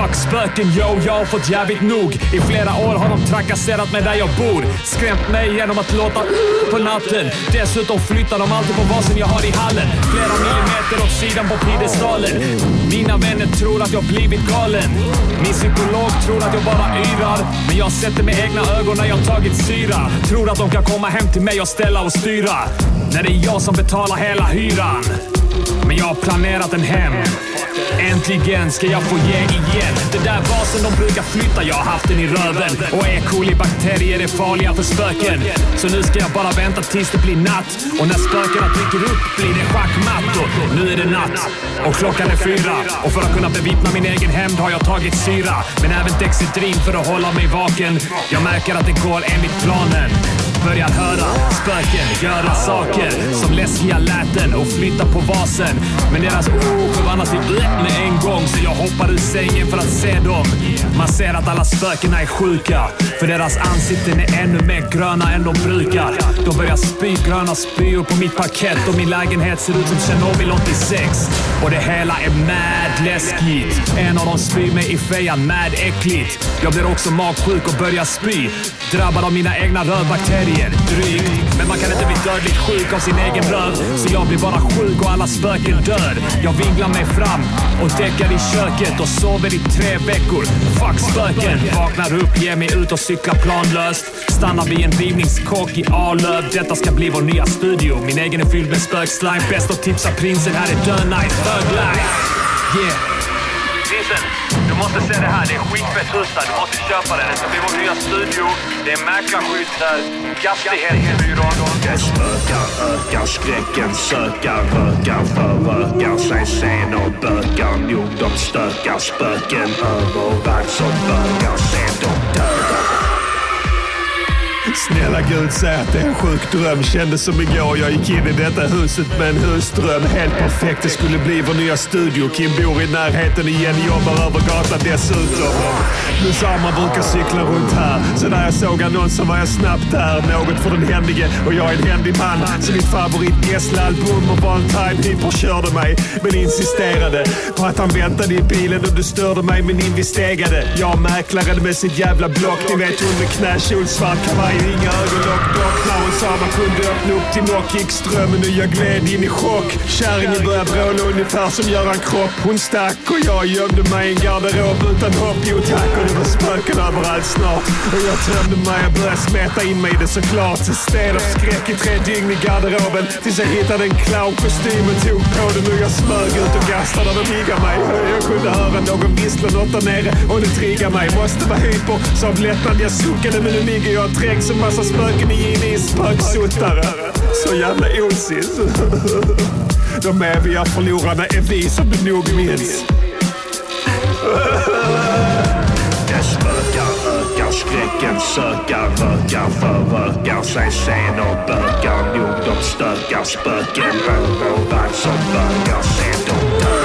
Fuck spöken yo, jag har fått jävligt nog. I flera år har de trakasserat mig där jag bor. Skrämt mig genom att låta på natten. Dessutom flyttar de alltid på vasen jag har i hallen. Flera millimeter åt sidan på piedestalen. Mina vänner tror att jag blivit galen. Min psykolog tror att jag bara yrar. Men jag sätter med egna ögon när jag tagit syra. Tror att de kan komma hem till mig och ställa och styra. När det är jag som betalar hela hyran. Men jag har planerat en hem. Äntligen ska jag få ge igen. Den där vasen de brukar flytta, jag har haft den i röven. Och E. coli-bakterier är farliga för spöken. Så nu ska jag bara vänta tills det blir natt. Och när spökena dyker upp blir det schackmatt. Och nu är det natt. Och klockan är fyra. Och för att kunna bevittna min egen hämnd har jag tagit syra. Men även Dexedrin för att hålla mig vaken. Jag märker att det går enligt planen. Börjar höra spöken göra saker som läskiga läten och flytta på vasen. Men deras ord förvandlas till blä med en gång så jag hoppar ur sängen för att se dem. Man ser att alla spökena är sjuka för deras ansikten är ännu mer gröna än de brukar. De börjar spy gröna spyor på mitt parkett och min lägenhet ser ut som Tjernobyl 86. Och det hela är mad läskigt. En av dem spyr mig i fejan, mad äckligt. Jag blir också magsjuk och börjar spy. Drabbad av mina egna rövbakterier. Drygt. Men man kan inte bli dödligt sjuk av sin egen röv. Så jag blir bara sjuk och alla spöken dör. Jag vinglar mig fram och däckar i köket och sover i tre veckor. Fuck spöken. Vaknar upp, ger mig ut och cyklar planlöst. Stannar vid en rivningskock i Arlöv. Detta ska bli vår nya studio. Min egen är fylld med spökslime. Bäst att tipsa prinsen. Här är Dön Night Thug Life. Yeah. Prinsen, måste se det här. Det är skitfett hus här. Du måste köpa den. Det ska bli vår nya studio. Det är mäklarskydd här. Skattehetsbyrån. Det spökar, ökar skräcken, sökar, rökar, förökar sig sen och bökar nog de stökar spöken överallt som bögar Se de dö. Snälla Gud, säg att det är en sjuk dröm. Kändes som igår jag gick in i detta huset med en husdröm. Helt perfekt, det skulle bli vår nya studio. Kim bor i närheten igen, jobbar över gatan dessutom. Plus man brukar cykla runt här. Så när jag såg annonsen var jag snabbt där. Något för den händige och jag är en händig man. Så mitt favorit Gessle-album och var en hipper körde mig. Men insisterade på att han väntade i bilen och du störde mig men investerade. Jag mäklaren med sitt jävla block. Ni vet under knäkjol, svart kavaj inga ögonlock. Dock när hon sa man kunde öppna upp till nock gick strömmen och jag gled in i chock. Kärringen började vråla ungefär som Göran Kropp. Hon stack och jag gömde mig i en garderob utan hopp. Jo tack och det var spöken överallt snart. Och jag tömde mig och började smeta in mig i det såklart. Så stel av skräck i tre dygn i garderoben tills jag hittade en clownkostym och tog på den och jag smög ut och gastade och de mig. Jag kunde höra någon vissla något där nere och det triggade mig. Måste vara hyper, sa av lättnad jag suckade men nu ligger jag och trängs trängd massa spöken i en spöksuttare. Så jävla osis. *laughs* De eviga förlorarna är vi som du nog minns. Det spökar, ökar skräcken, sökar, rökar, förökar sig sen och bökar nog de stökar spöken överallt som bökar sen de dör.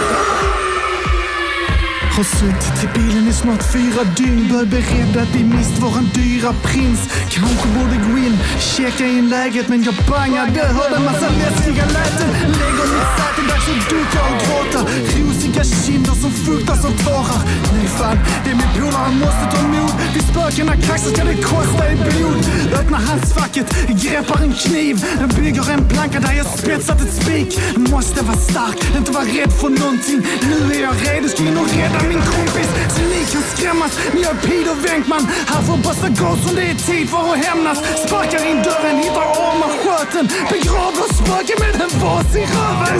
Har suttit i bilen i snart fyra dygn. Bör beredd att vi mist våran dyra prins. Kanske borde gå in, checka in läget. Men jag bangade, hörde massa läskiga läten. Lägger mitt säte, dags att duka och gråta. Rosiga kinder som fuktas av tårar. Nej fan, det är min polare, han måste ta mod. Vid spökena kraxar ska det kosta i blod. Öppnar handskfacket, greppar en kniv. Bygger en planka där jag spetsat ett spik. Måste vara stark, inte vara rädd för någonting. Nu är jag redo, ska in och rädda min kompis. Så ni kan skrämmas, men jag är Peter Wenkman. Här får Buster Ghost det är tid för att hämnas. Sparkar in dörren, hittar armar sköten. Begraver spöken med en vas i röven.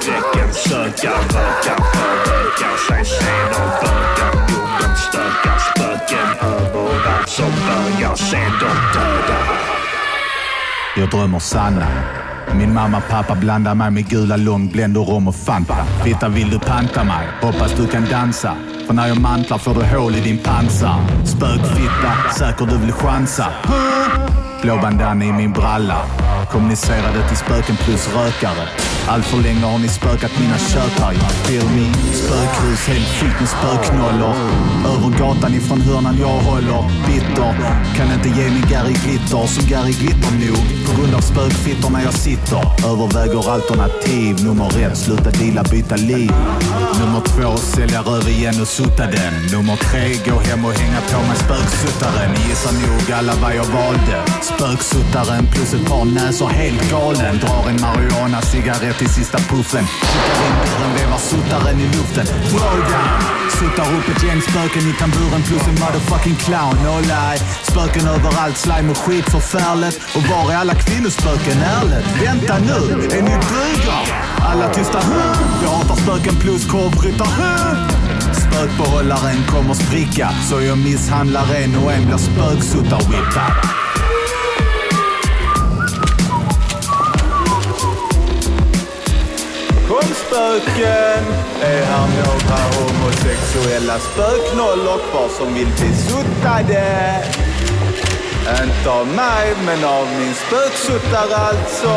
Skräcken, sökar, rökar, förökar sig sen och bökar nog de stökar spöken överallt som bögar sen de dödar. Jag drömmer sanna. Min mamma och pappa blandar mig med gula långbländor, rom och Fanta. Fitta vill du panta mig? Hoppas du kan dansa. För när jag mantlar får du hål i din pansar. Spökfitta, säker du vill chansa. Blå bandana i min bralla. Kommunicerade till spöken plus rökare. Allt för länge har ni spökat mina köpare. You feel me? Spökhus helt fyllt med spöknollor. Över gatan ifrån hörnan jag håller. Bitter. Kan inte ge min Gary Glitter som Gary Glitter nog. På grund av spökfittorna jag sitter. Överväger alternativ. Nummer ett, sluta deala, byta liv. Nummer två, sälja röv igen och sutta den. Nummer tre, gå hem och hänga på med spöksuttaren. Ni gissar nog alla vad jag valde. Spöksuttaren plus ett par näsor helt galen. Drar en marijuana cigarett till sista puffen. Kickar in dörren, vevar suttaren i luften. Throwdown! Suttar upp ett gäng spöken i tamburen plus en motherfucking clown. No lie. Spöken överallt, slime och skit förfärligt. Och var är alla kvinnospöken ärligt? Vänta nu, är ni dryga? Alla tysta hu. Jag hatar spöken plus korvryttar hu. Spökbehållaren kommer spricka. Så jag misshandlar en och en blir spöksuttar-whippad. Kom spöken! Är här några homosexuella spöknollor kvar som vill bli suttade? Inte av mig, men av min spöksuttare alltså.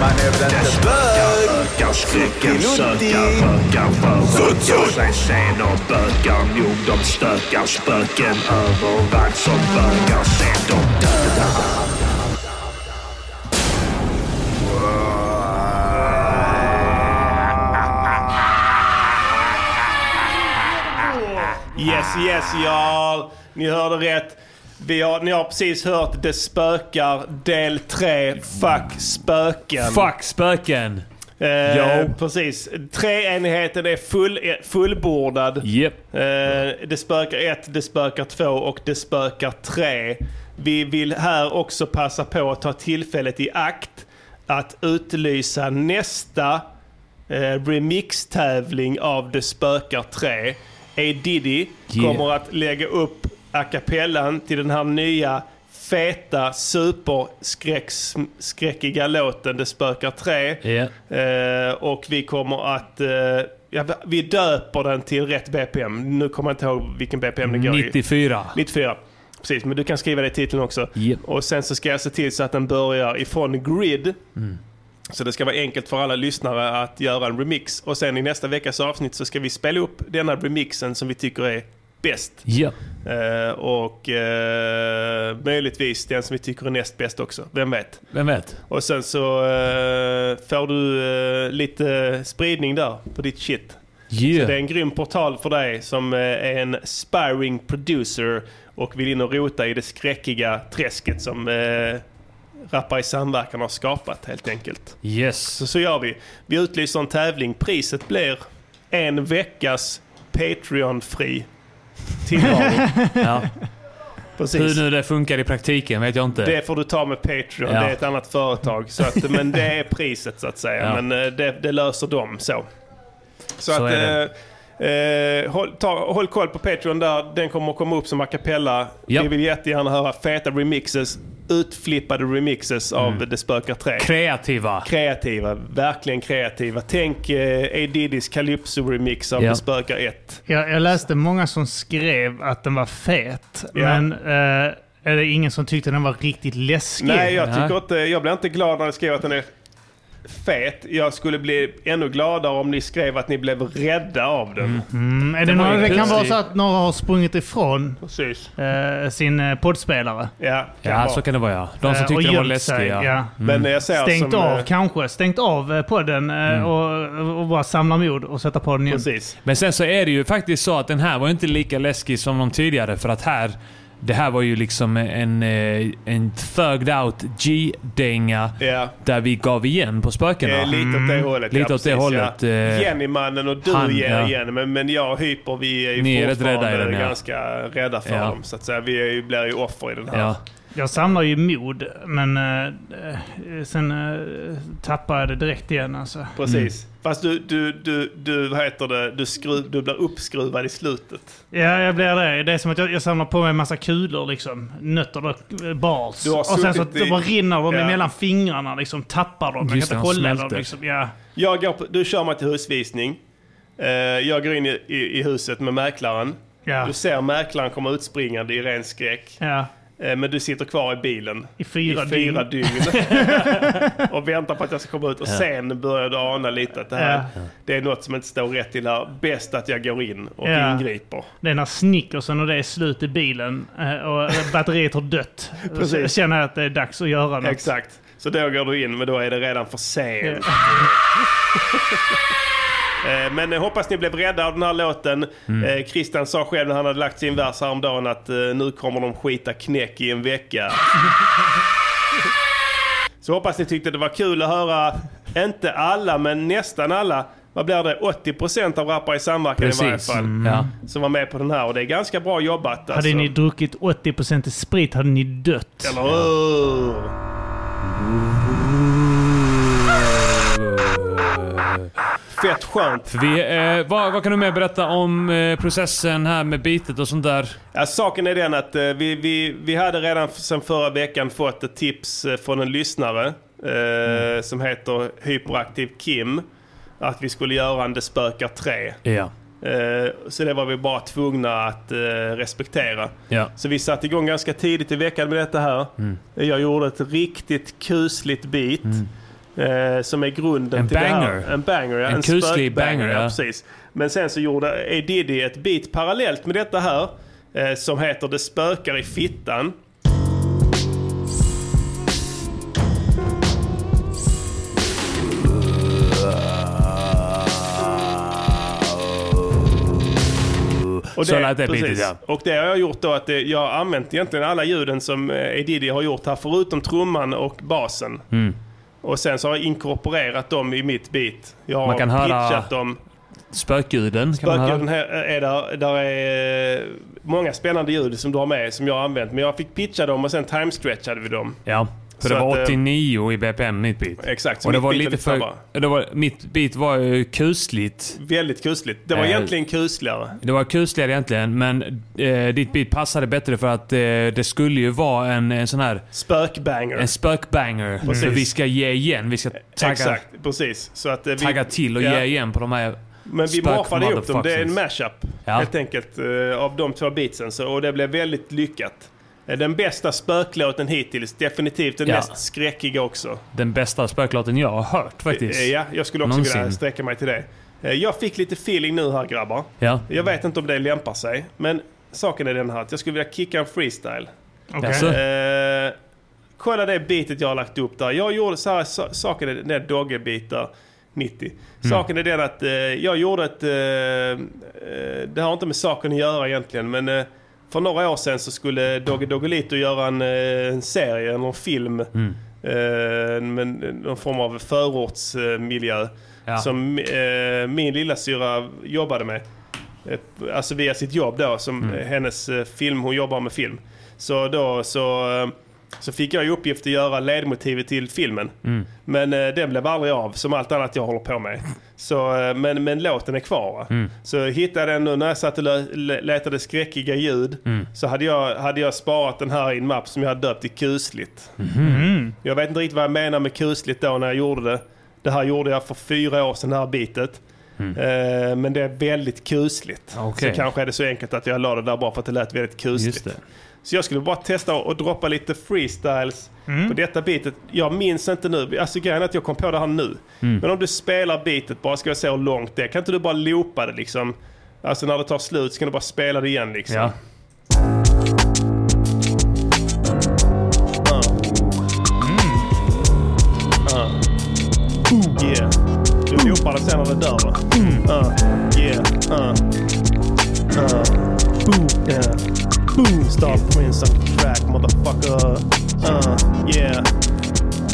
Man är väl inte bög? Skräcken, sökar, rökar, förökar sig sen och bökar nog de stökar spöken överallt som bögar sen de dödar. Yes, yes, y'all. Ni hörde rätt. Vi har, ni har precis hört Det spökar del 3. Fuck spöken. Fuck spöken. Eh, Jo. Precis. Treenigheten är full, eh, fullbordad. Yep. Eh, det spökar 1, det spökar 2 och det spökar 3. Vi vill här också passa på att ta tillfället i akt att utlysa nästa eh, remixtävling av Det spökar 3. A Diddy Yeah. kommer att lägga upp a cappellan till den här nya feta superskräckiga låten Det spökar trä. Ja. Eh, och vi kommer att... Eh, ja, vi döper den till rätt BPM. Nu kommer jag inte ihåg vilken BPM den går i. 94. 94. Precis, men du kan skriva det i titeln också. Yep. Och sen så ska jag se till så att den börjar ifrån grid. Mm. Så det ska vara enkelt för alla lyssnare att göra en remix. Och sen i nästa veckas avsnitt så ska vi spela upp denna remixen som vi tycker är bäst. Ja. Eh, och eh, möjligtvis den som vi tycker är näst bäst också. Vem vet? Vem vet? Och sen så eh, får du lite spridning där på ditt shit. Yeah. Så det är en grym portal för dig som är en sparring producer och vill in och rota i det skräckiga träsket som eh, Rappare i samverkan har skapat helt enkelt. Yes. Så så gör vi. Vi utlyser en tävling. Priset blir en veckas Patreon-fri tillvaro. *laughs* Ja. Precis. Hur nu det funkar i praktiken vet jag inte. Det får du ta med Patreon. Ja. Det är ett annat företag. Så att, men det är priset så att säga. Ja. Men eh, det, det löser de så. Så, Så att... Eh, håll, ta, håll koll på Patreon där. Den kommer att komma upp som a cappella. Ja. Vi vill jättegärna höra feta remixes. Utflippade remixes av Mm. Det spökar trä. Kreativa. Kreativa, verkligen kreativa. Tänk eh, A Diddy's Calypso-remix av Ja. Det spökar 1. Jag, jag läste många som skrev att den var fet, Ja. men eh, är det ingen som tyckte den var riktigt läskig? Nej, jag, tycker inte, jag blir inte glad när ni skriver att den är fet. Jag skulle bli ännu gladare om ni skrev att ni blev rädda av den. Mm, är det, var några, det kan vara så att några har sprungit ifrån eh, sin eh, poddspelare. Ja, Ja, så kan det vara ja. De som Eh, tyckte den var läskig sig, ja. ja. Mm. Men jag ser Stängt som, av eh, kanske. Stängt av podden eh, och, och bara samla mod och sätta på den igen. Precis. Men sen så är det ju faktiskt så att den här var inte lika läskig som de tidigare för att här det här var ju liksom en, eh, en thugged out G-dänga Ja. där vi gav igen på spökena. Eh, lite åt det hållet. Lite ja, åt det hållet. Ja. eh, Jenny-mannen och du han, ger ja. igen. Men, men jag och Hyper vi är ju Ni är fortfarande rädda i den, ja. ganska rädda för Ja. dem. Så att säga. Vi är ju, blir ju offer i den här. Ja. Jag samlar ju mod, men eh, sen eh, tappar jag det direkt igen alltså. Precis. Fast du, du, du, du, vad heter det, du, skruv, du blir uppskruvad i slutet. Ja, jag blir det. Det är som att jag, jag samlar på mig en massa kulor liksom. Nötter och eh, bars. Och sen så i- bara rinner de Ja. emellan fingrarna liksom. Tappar dem. Jag Just kan inte hålla dem liksom. Ja. Jag går på, du kör mig till husvisning. Eh, jag går in i, i, i huset med mäklaren. Ja. Du ser mäklaren komma utspringande i ren skräck. Ja. Eh, men du sitter kvar i bilen. I fyra I fyra dygn. dygn. *laughs* och väntar på att jag ska komma ut. Och sen börjar du ana lite att det här Ja. det är något som inte står rätt till här. Bäst att jag går in och Ja. ingriper. Det är när snickersen och det är slut i bilen eh, och batteriet har dött. Precis. Så jag känner jag att det är dags att göra något. Exakt. Så då går du in, men då är det redan för sent. *laughs* Eh, Men jag hoppas ni blev rädda av den här låten. Mm. Eh, Christian sa själv när han hade lagt sin vers häromdagen att eh, nu kommer de skita knäck i en vecka. Så hoppas ni tyckte det var kul att höra, inte alla men nästan alla, vad blir det, 80% av rappare i samverkan i varje Precis. fall. Mm. Ja. Som var med på den här och det är ganska bra jobbat. Alltså. Hade ni druckit 80% sprit hade ni dött. Eller hur? Fett skönt. Vi, eh, vad, vad kan du mer berätta om eh, processen här med bitet och sånt där? Ja, saken är den att eh, vi, vi, vi hade redan sen förra veckan fått ett tips eh, från en lyssnare eh, som heter Hyperaktiv Kim. Att vi skulle göra en Det spökar 3. Ja. Eh, så det var vi bara tvungna att respektera. Ja. Så vi satte igång ganska tidigt i veckan med detta här. Mm. Jag gjorde ett riktigt kusligt beat. Eh, som är grunden En till det banger. här. En banger. Ja. En kuslig spökbanger, banger, ja. precis. Men sen så gjorde A Diddy ett beat parallellt med detta här. Eh, som heter Det spökar i fittan. Och det precis. beatet, ja. Och det har jag gjort då att det, jag har använt egentligen alla ljuden som eh, A Diddy har gjort här förutom trumman och basen. Mm. Och sen så har jag inkorporerat dem i mitt beat. Jag har Man kan höra pitchat dem. Spökljuden Spökljuden här är där. Där är eh, många spännande ljud som du har med som jag har använt. Men jag fick pitcha dem och sen timestretchade vi dem. Ja. För Så det var att, eh, 89 i BPM, mitt beat. Exakt, så Och det var lite lite för... snabbare. Det var, mitt beat var ju kusligt. Väldigt kusligt. Det var Eh, egentligen kusligare. Det var kusligare egentligen, men eh, ditt beat passade bättre för att eh, det skulle ju vara en, en sån här... Spökbanger. En spökbanger. Precis. För vi ska ge igen. Vi ska tagga, Exakt, precis. Så att, eh, vi, tagga till och ja. ge igen på de här Men vi morfade ihop dem. Det är en mashup Ja. helt enkelt eh, av de två beatsen. Så, och det blev väldigt lyckat. Eh, Den bästa spöklåten hittills. Definitivt den Ja. mest skräckiga också. Den bästa spöklåten jag har hört faktiskt. Eh, Ja, jag skulle också vilja Någonsin. sträcka mig till det. Eh, Jag fick lite feeling nu här grabbar. Ja. Jag vet inte om det lämpar sig. Men saken är den här att jag skulle vilja kicka en freestyle. Okej. Jaså? Eh, kolla det beatet jag har lagt upp där. Jag gjorde så här, sa- saken är den där, 90. Saken är den att eh, jag gjorde ett... Eh, eh, det har inte med saken att göra egentligen, men eh, för några år sedan så skulle Dogge Doggelito göra en, eh, en serie, en film. Eh, men, någon form av förortsmiljö. Ja. Som eh, min lilla syra jobbade med. Eh, Alltså via sitt jobb då, som Mm. eh, hennes eh, film, hon jobbar med film. Så då så, eh, så fick jag i uppgift att göra ledmotivet till filmen. Mm. Men eh, den blev aldrig av, som allt annat jag håller på med. Så, eh, men, men låten är kvar. Va? Mm. Så hittade jag den nu när jag satt och letade skräckiga ljud. Mm. Så hade jag, hade jag sparat den här i en mapp som jag hade döpt till kusligt. Mm. Jag vet inte riktigt vad jag menar med kusligt då när jag gjorde det. Det här gjorde jag för fyra år sedan, det här bitet. Eh, men det är väldigt kusligt. Mm. Okej. Så kanske är det så enkelt att jag la det där bara för att det lät väldigt kusligt. Så jag skulle bara testa och droppa lite freestyles på detta beatet. Jag minns inte nu, alltså grejen är att jag kom på det här nu. Mm. Men om du spelar beatet bara, ska jag se hur långt det är. Kan inte du bara loopa det liksom? Alltså när det tar slut så kan du bara spela det igen liksom. Ja. Yeah. Du loopar det sen när det dör va? Uh, yeah. Uh. Uh. Boo. Yeah. Star Prince on the track motherfucker. Uh. Yeah.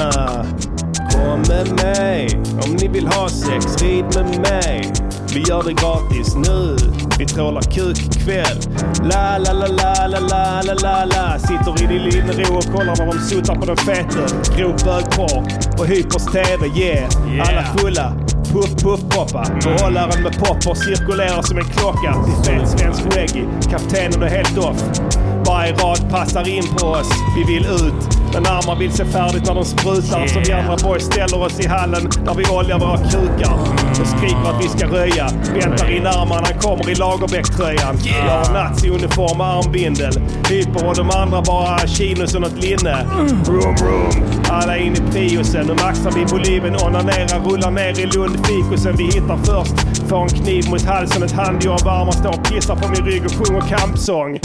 Uh. Kom med mig om ni vill ha sex, rid med mig. Vi gör det gratis nu. Vi trålar kuk ikväll. La la la la la la la la la. Sitter i din linnero och kollar när de suttar på den fete. Grov bögporr på Hypers TV, yeah. Alla fulla. Puff puff poppa. Behållaren med popper cirkulerar som en klocka. Till fet svensk reggae. Kaptenen är helt off. Varje rad passar in på oss. Vi vill ut. Men armar vill se färdigt när de sprutar. Så vi andra boys ställer oss i hallen där vi oljar våra krukar. Och skriker att vi ska röja. Väntar in armarna, kommer i Lagerbäck-tröjan. Jag har nazi-uniform och armbindel. Hyper och de andra bara chinos och något linne. Room, room. Alla in i priosen. Nu maxar vi volymen, onanerar, rullar ner i Lundfikusen. Vi hittar först. Får en kniv mot halsen, ett handjobb. Armar står och pissar på min rygg och sjunger kampsång.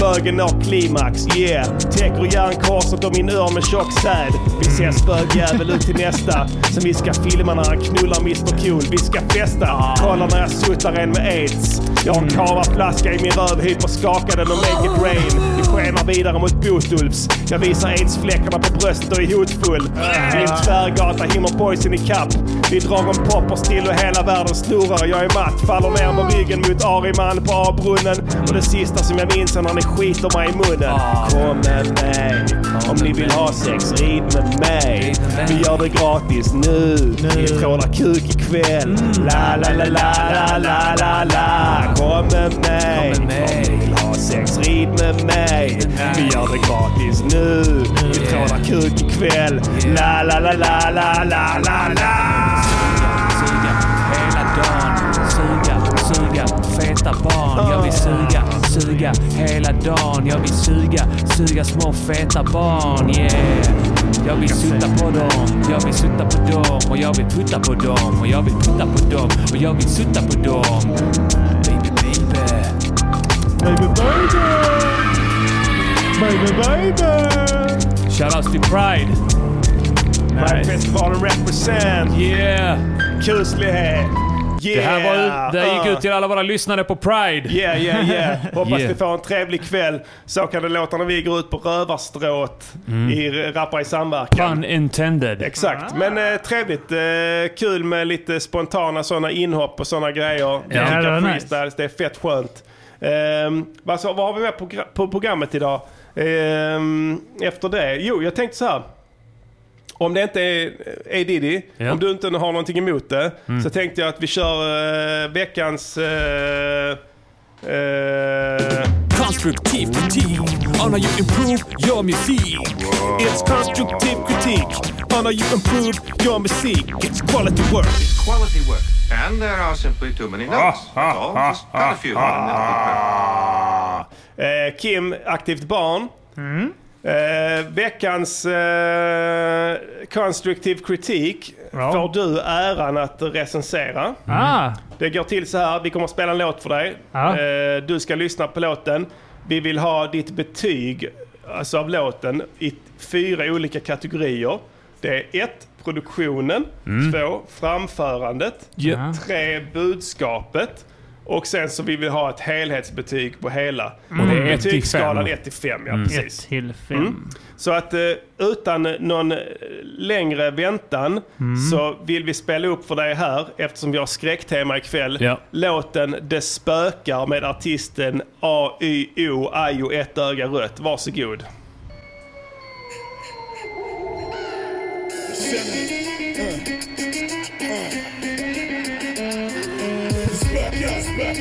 Bögen når klimax, yeah. Täcker järnkorset och min ör med tjock säd. Vi ses bögjävel ut till nästa. Som vi ska filma när han knullar Mr Cool. Vi ska festa. Kolla när jag suttar en med aids. Jag har en kavaflaska i min röv, hyper skakar den och make it rain. Vi skenar vidare mot Botulfs. Jag visar aidsfläckarna på bröstet och är hotfull. I en tvärgata hinner boysen i kapp. Vi drar en popper still och hela världen snurrar. Jag är matt, faller ner med ryggen mot Ariman på A-brunnen. Och det sista som jag minns är när ni skiter mig i munnen. Kom med mig om ni vill ha sex, rid med mig. Vi gör det gratis nu. Vi trålar kuk ikväll. La, la, la, la, la, la, la, la. Kom med mig om ni vill ha sex, rid med mig. Vi gör det gratis nu. Vi trålar kuk ikväll. La, la, la, la, la, la, la, la. Dagen. Suga, suga feta barn. Jag vill suga, suga hela dagen. Jag vill suga, suga små feta barn. Yeah. Jag vill sutta på dem, jag vill sutta på dem och jag vill putta på dem och jag vill putta på dem och jag vill sutta på dem. Baby, baby. Baby, baby. Baby, baby. Shoutouts till Pride. Festivalen represent. Yeah. Kuslighet. Det här var det här gick Uh. ut till alla våra lyssnare på Pride. Yeah, yeah, yeah. *laughs* Hoppas Yeah. ni får en trevlig kväll. Så kan det låta när vi går ut på rövarstråt Mm. i Rappar i samverkan. Pun intended. Exakt, men eh, trevligt. Eh, kul med lite spontana sådana inhopp och sådana grejer. Ja, det var nice. det är fett skönt. Ehm, vad, så, vad har vi med på, på programmet idag? Ehm, efter det? Jo, jag tänkte så här. Om det inte är A Diddy, Ja. om du inte har någonting emot det, Mm. så tänkte jag att vi kör eh, veckans... eh, eh, Konstruktiv kritik on how you improve your music. It's constructive critique on how you improve your music. It's quality work. Quality work. And there are simply too many notes. That's all. Just cut a few. Eh, Kim, aktivt barn. Eh, veckans eh, constructive kritik får du äran att recensera. Ah. Det går till så här, vi kommer att spela en låt för dig. Ja. Eh, du ska lyssna på låten. Vi vill ha ditt betyg alltså av låten i fyra olika kategorier. Det är ett, produktionen. Mm. Två, framförandet. Ja. Tre, budskapet. Och sen så vill vi ha ett helhetsbetyg på hela. Och det är Betygsskalan fem. 1 till 5, ja Mm. precis. Ett till fem. Mm. Så att eh, utan någon eh, längre väntan Mm. så vill vi spela upp för dig här, eftersom vi har skräcktema ikväll, Ja. låten Det spökar med artisten A-Y-O, Ajo, ett öga rött. Varsågod. Spökar,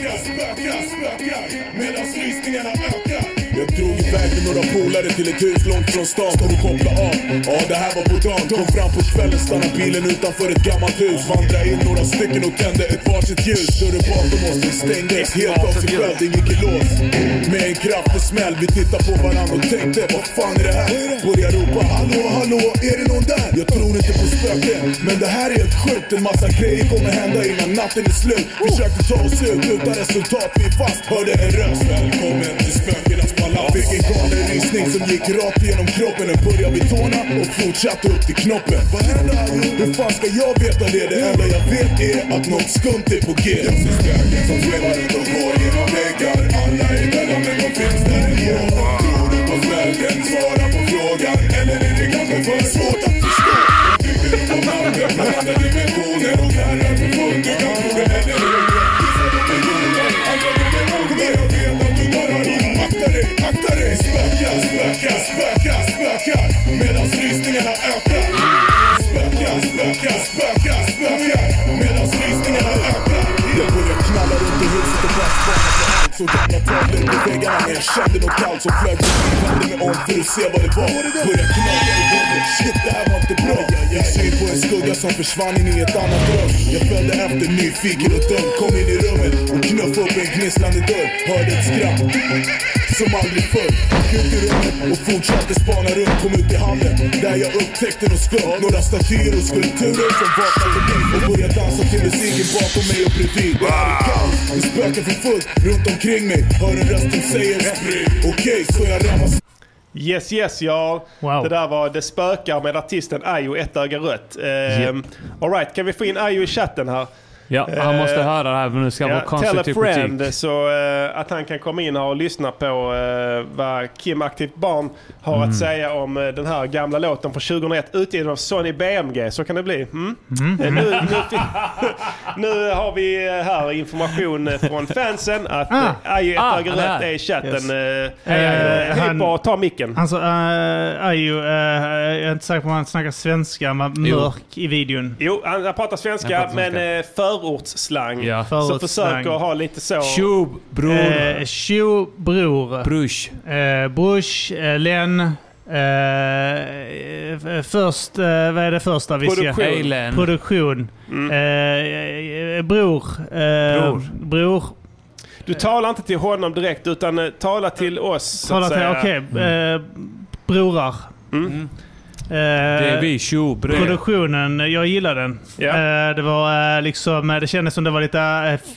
spökar, spökar, spökar Medan lysningarna ökar Jag drog iväg med några polare till ett hus långt från stan för att koppla av. Ja, det här var på dagen Kom fram på kvällen, stannade bilen utanför ett gammalt hus. Vandrade in några stycken och tände ett varsitt ljus. Dörren bakom oss den stängdes helt av sig själv, den gick i lås. Med en kraftig smäll, vi tittade på varandra och tänkte Vad fan är det här? Börjar ropa hallå, hallå, är det någon där? Jag tror inte på spöken, men det här är helt sjukt. En massa grejer kommer hända innan natten är slut. Försökte ta oss ut utan resultat, vi är fast. Hörde en röst, välkommen till spökenas palats Fick en galen rysning som gick rakt genom kroppen. Den började vid tårna och fortsatte upp till knoppen. Vad hände Hur fan ska jag veta det? Det enda jag vet är att något skumt är på G. Jag ser spöken som svävar runt och går genom väggar. Alla är Så gamla tavlor på väggarna men jag kände nåt kallt som flög förbi Vände mig om för att se vad det var Började knaka i golvet, shit det här var inte bra Jag ser på en skugga som försvann in i ett annat rum Jag följde efter nyfiken och dum Kom in i rummet och knuffade upp en gnisslande dörr Hörde ett skratt som aldrig förr. Gick ut i rummet och fortsatte spana runt Kom ut i hallen där jag upptäckte något skumt. Några statyer och skulpturer som vaknade till Och började dansa till musiken bakom mig och bredvid. Det här är kaos, det spökar för fullt runt omkring mig. Hör en röst som säger spring. Okej, så jag rammar Yes yes ja. Det där var Det spökar med artisten Ayo, ett öga rött. Eh, Alright, kan vi få in Ayo i chatten här? Ja, han måste höra det här för nu ska han Ja, få tell a konstruktiv friend kritik. så eh, att han kan komma in och lyssna på eh, vad Kim Aktivt Barn har Mm. att säga om eh, den här gamla låten från 2001 utgiven av Sony BMG. Så kan det bli. Mm? Mm. Eh, nu, nu, fi- *laughs* nu har vi eh, här information eh, från fansen att Ah. ah. Aje Ah, öga han är i chatten. Yes. Eh, Uh, han- och ta micken. Alltså, uh, Ayo, uh, jag är inte säker på om han snackar svenska, men Jo. mörk i videon. Jo, han, han pratar svenska, Han pratar men eh, förortsslang. Ja. Så Förortsslang. försöker ha lite så... Tjo, bror. Eh, Tjo, bror. Brush. Eh, Brush, eh, Len. Eh, eh, först, eh, vad är det första vi ska... Produktion. Hej, Len. Produktion. Mm. Eh, eh, bror. Eh, Bror. bror. Du talar inte till honom direkt utan eh, tala till oss. Tala till, okej. eh, brorar. Mm. Eh, Det är vi, tjo, bre. Produktionen, jag gillar den. Eh, det var eh, liksom, eh, det kändes som det var lite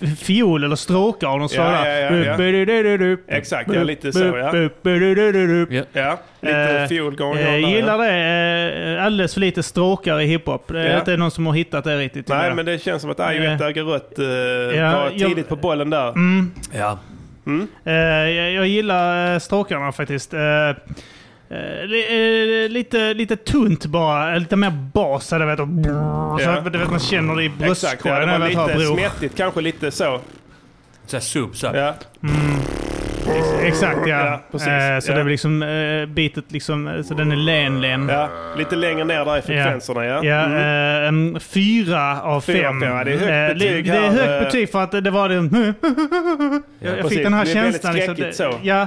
eh, fiol eller stråkar av något slag. Ja, ja, ja. Exakt, ja, lite så, ja. Ja, lite Eh, fiol eh, där, Gillar det. eh, Alldeles för lite stråkar i hiphop. Det är inte någon som har hittat det riktigt. Nej, jag. men det känns som att Ayo Eh, ett öga rött eh, var jag- tidigt på bollen där. Mm. Ja. Eh, jag, jag gillar eh, stråkarna faktiskt. Eh, eh, li- eh, lite, lite tunt bara. Eh, Lite mer bas. eller vet, och brrr, så Ja. att, du vet, man känner det i Exakt, ja, bröstkorgen. det var lite smettigt, kanske lite så. Så här sub, så. Ja. Mm. Exakt ja. Ja, precis. Eh, så Ja. det är liksom uh, bitet liksom, eh, så den är len-len. Ja, lite längre ner där i frekvenserna ja. Ja, Mm. eh, fyra av Fyra fem. ja, det är högt Eh, betyg Det är här, högt eh. betyg för att det var den... *laughs* jag jag precis. fick den här Det är väldigt känslan. Liksom, skräckigt det- så. Ja.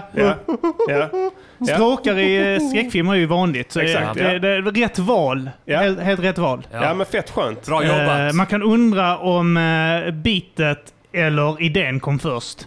Ja. *laughs* Ja. Ja. Stråkar i eh, skräckfilmer är ju vanligt. Så Exakt, det, ja. det är rätt val. Ja. Helt, helt rätt val. Ja. men fett skönt. Bra jobbat. Eh, man kan undra om uh, bitet eller idén kom först.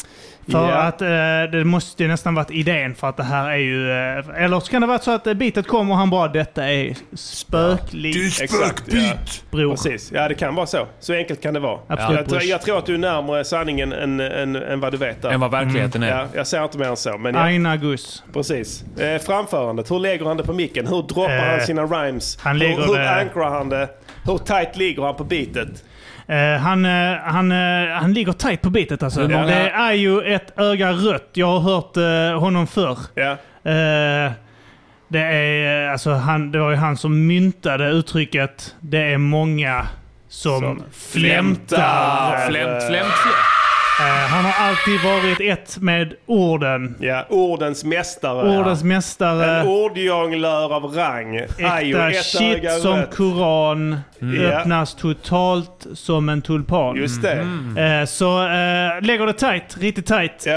För Ja. att eh, det måste ju nästan varit idén för att det här är ju... eh, eller så kan det vara så att eh, bitet kom och han bara detta är spöklikt. Exakt, ja. Bror. Precis. Ja, det kan vara så. Så enkelt kan det vara. Absolut, Jag, tror- jag tror att du är närmare sanningen än, än, än vad du vet. Där. Än vad verkligheten är. Ja, jag säger inte mer än så. Men ja, Aina Gus. precis. Eh, framförandet, hur lägger han det på micken? Hur droppar Eh, han sina rhymes? han hur hur ankrar han det? Hur tight ligger han på beatet? Eh, han, eh, han, eh, han ligger tight på bitet alltså. Ja. Det är ju ett öga rött. Jag har hört honom förr. Ja. Det, är, alltså, han, det var ju han som myntade uttrycket “Det är många som, Som flämtar”. flämtar. Flämt, flämt, flämt. Eh, han har alltid varit ett med orden. Ja, ordens mästare. Ordens mästare. En ordjonglör av rang. Ajo, Äkta ett shit som koran Mm. öppnas totalt som en tulpan. Just det. Eh, så eh, lägger det tight, riktigt tight. Eh,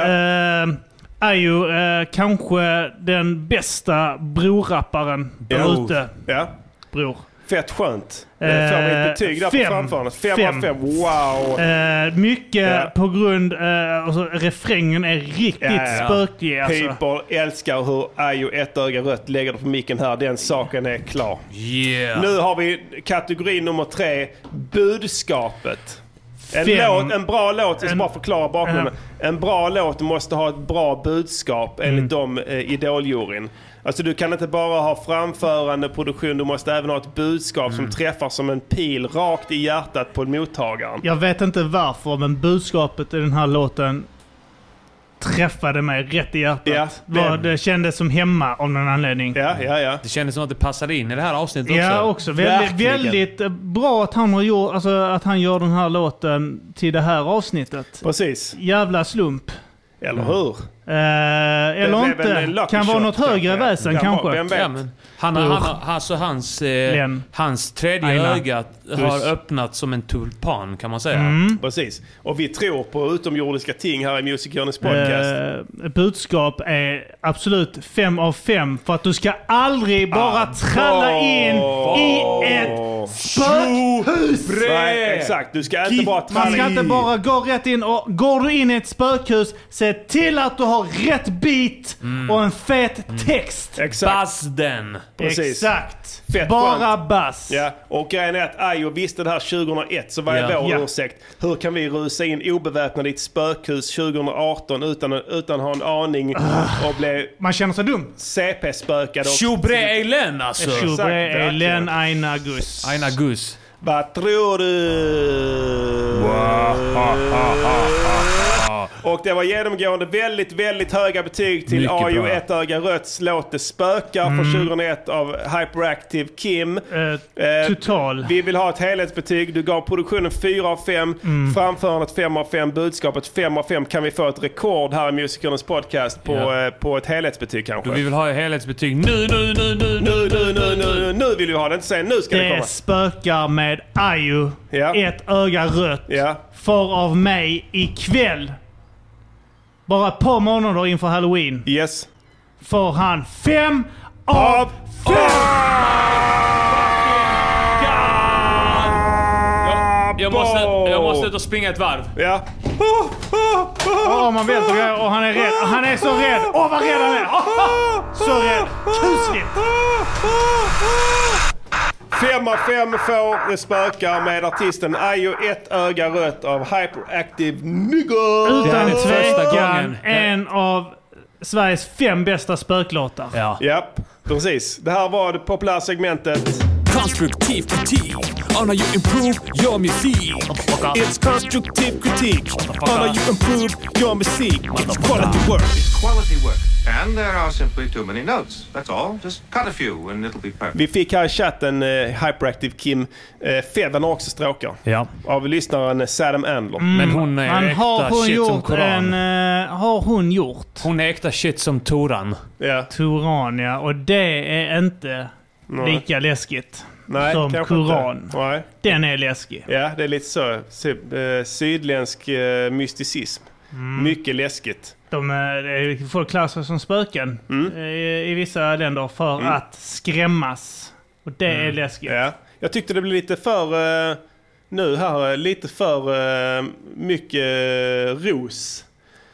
är ju eh, kanske den bästa brorapparen där ute. Ja. Bror. Fett skönt. Eh, Eh, Får vi ett betyg där fem. på framförandet? Fem, Fem. av fem. Wow! Eh, mycket Ja. på grund... Eh, alltså, refrängen är riktigt Ja, ja, ja. spökig alltså. People älskar hur Ajo ett öga rött lägger det på micken här. Den saken är klar. Yeah. Nu har vi kategori nummer tre. Budskapet. En, Fem. låt, en bra låt, jag ska En- bara förklara bakgrunden. En bra låt måste ha ett bra budskap enligt Mm. de eh, idoljuryn. Alltså du kan inte bara ha framförande produktion, du måste även ha ett budskap Mm. som träffar som en pil rakt i hjärtat på mottagaren. Jag vet inte varför, men budskapet i den här låten träffade mig rätt i hjärtat. Ja, Var- det- det kändes som hemma av någon anledning. Ja, ja, ja. Det kändes som att det passade in i det här avsnittet också. Ja, också. Väldigt, väldigt eh, bra att han, har gjort, alltså, att han gör den här låten till det här avsnittet. Precis. Jävla slump. Eller hur? Eh, eller inte. Kan vara något högre väsen vara, kanske. vem vet? Ja, men han, han, han, alltså hans, eh, hans tredje Aina. öga har öppnat som en tulpan kan man säga. Mm. Precis. Och vi tror på utomjordiska ting här i Music Journeys podcast. Eh, budskap är absolut fem av fem för att du ska aldrig bara Ah, tralla in i ett spökhus! Nej, exakt. Du ska inte bara Man ska tralla inte in. bara gå rätt in och går du in i ett spökhus, se till att du har rätt beat och en fet text. Exakt. Buzz den! Precis. Exakt. Fett bara bass. Ja, och grejen är att Ayo visste det här 2001, så vad är Ja. vår Ja. ursäkt? Hur kan vi rusa in obeväpnade i ett spökhus 2018 utan, utan att ha en aning och bli Man känner sig dum. CP-spökad? och- Tjobre Eilen alltså! Verkligen. Elen, Aina, Gus. Aina Gus. Vad tror du? Och det var genomgående väldigt, väldigt höga betyg till bra. Ett öga röts låt Det spökar från 2001 av Hyperactive Kim. Eh, Eh, total. Vi vill ha ett helhetsbetyg. Du gav produktionen 4 av 5, Mm. framförandet 5 av 5, budskapet 5 av 5. Kan vi få ett rekord här i Musikernas podcast på, Ja. eh, på ett helhetsbetyg kanske? Då vi vill ha helhetsbetyg nu, nu, nu, nu, Nu, nu, nu, nu, nu vill vi ha det. Inte säga nu ska det, Det komma. spökar med Ayu. Ja. Ett öga rött. Ja. Får av mig ikväll. Bara ett par månader inför halloween. Yes. Får han fem av fem! Jag, måste, jag måste ut och springa ett varv. Ja. Åh, man välter grejer och han är rädd. Han är så rädd. Åh, vad rädd han är! Åh, så rädd. Kusligt! Fem av fem får Det spökar med artisten Ayo Ett öga rött av Hyperactive Nigga. Utan är första tvekan gången. en av Sveriges fem bästa spöklåtar. Ja. Japp, precis. Det här var det populära segmentet. Konstruktiv kritik on how you improve your music. It's constructive critique on how you improve your music. It's quality work. Quality work. And there are simply too many notes. That's all. Just cut a few and it'll be perfect. Vi fick här i chatten uh, Hyperactive Kim. Uh, Feven har också stråkar. Ja. Av lyssnaren eh, Sadam Andler. Men hon är Han äkta har hon shit som gjort Koran. en... eh, har hon gjort? Hon är äkta shit som Toran. Ja. Turan ja. Och det är inte Nej. lika läskigt Nej, som Koran. Nej. Den är läskig. Ja, det är lite så. Eh, Sydländsk eh, mysticism. Mm. Mycket läskigt. De, eh, det- folk klassas som spöken Mm. i, i vissa länder för att skrämmas. Och det är läskigt. Ja. Jag tyckte det blev lite för... nu här, lite för mycket ros.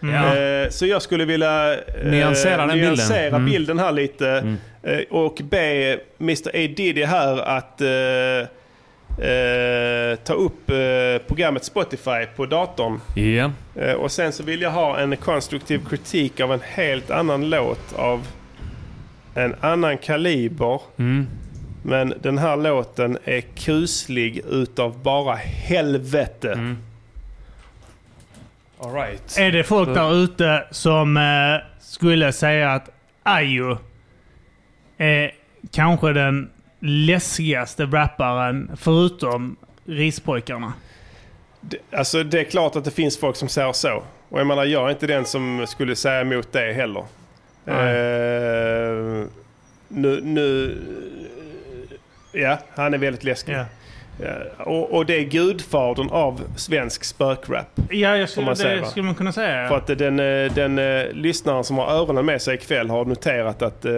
Ja. Eh, så jag skulle vilja eh, Nyansera den bilden. nyansera Mm. bilden här lite. eh, och be Mr A Diddy här att ta upp programmet Spotify på datorn. Ja. Eh, och sen så vill jag ha en konstruktiv kritik av en helt annan låt av en annan kaliber. Mm. Men den här låten är kuslig utav bara helvete. Mm. All right. Är det folk där ute som eh, skulle säga att Ayo är kanske den läskigaste rapparen förutom Rispojkarna? Det, alltså det är klart att det finns folk som säger så. Och jag menar jag är inte den som skulle säga emot det heller. Eh, nu, nu... Ja, han är väldigt läskig. Ja. Ja, och, och det är gudfadern av svensk spökrap. Ja, jag skulle, man säger, det va? skulle man kunna säga. För att den, eh, den eh, lyssnaren som har öronen med sig ikväll har noterat att eh,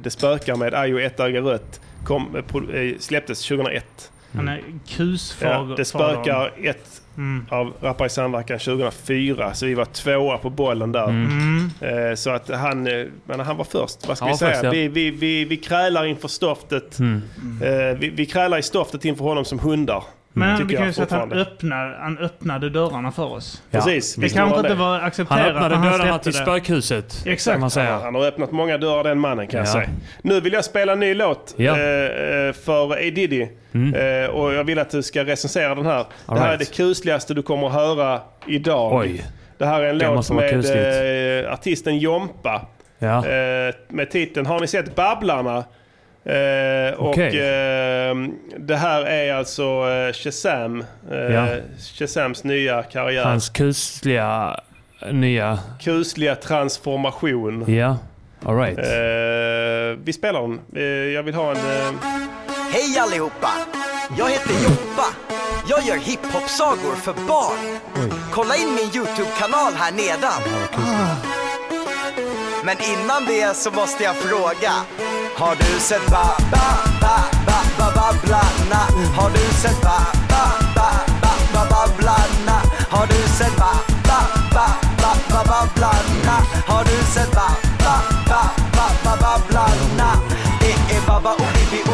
det spökar med Ayo ett öga rött kom, eh, eh, släpptes 2001. Han är kusfager. Ja, det spökar ett Mm. av Rappare i samverkan 2004, så vi var tvåa på bollen där. Mm. Eh, så att han, eh, men han var först. Vad ska Ja, vi säga? först, ja. vi, vi, vi, vi krälar inför stoftet. Mm. Eh, vi, vi krälar i stoftet inför honom som hundar. Men tycker vi kan jag ju säga att han, öppnar, han öppnade dörrarna för oss. Ja. Precis. Det visst kanske inte han var Han accepterat öppnade när han dörrarna till det. spökhuset. Exakt. Kan man säga. Han har öppnat många dörrar den mannen kan jag Ja. säga. Nu vill jag spela en ny låt Ja. Mm. eh, för A Diddy. Eh, och jag vill att du ska recensera den här. All det här right. är det kusligaste du kommer att höra idag. Oj. Det här är en Det låt med eh, artisten Jompa. Ja. Eh, med titeln Har ni sett Babblarna? Eh, och Okej. eh, det här är alltså eh, Shazam. Ja. Shazams nya karriär. Hans kusliga nya... Kusliga transformation. Ja. All right. Eh, vi spelar den. Jag vill ha en... Hej allihopa! Jag heter Joppa. Jag gör hiphop-sagor för barn. Kolla in min YouTube-kanal här nedan. Men innan det så måste jag fråga. Har du sett ba ba ba ba ba babblarna? Har du sett ba ba ba ba ba babblarna? Har du sett ba ba ba ba ba babblarna? Har du sett ba ba ba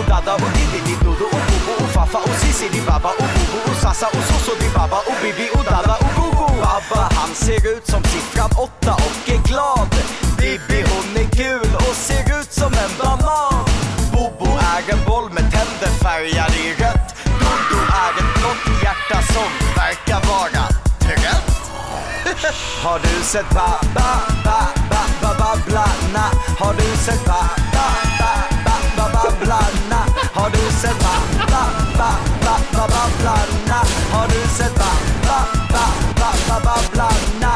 och Dada och Diddy di Dodo och Bobo och Fafa och Sissi di Baba och Bobo och Sassa och Soso di Baba och Bibi och Dada och Gogo. Baba han ser ut som siffran åtta och är glad. Bibi hon är gul och ser ut som en banan. Bobo är en boll med tänder färgade i rött. Dodo är ett blått hjärta som verkar vara rött. Har du sett ba ba ba ba ba babblarna? Har du sett ba ba babblarna? Har du sett ba ba ba ba ba babblarna?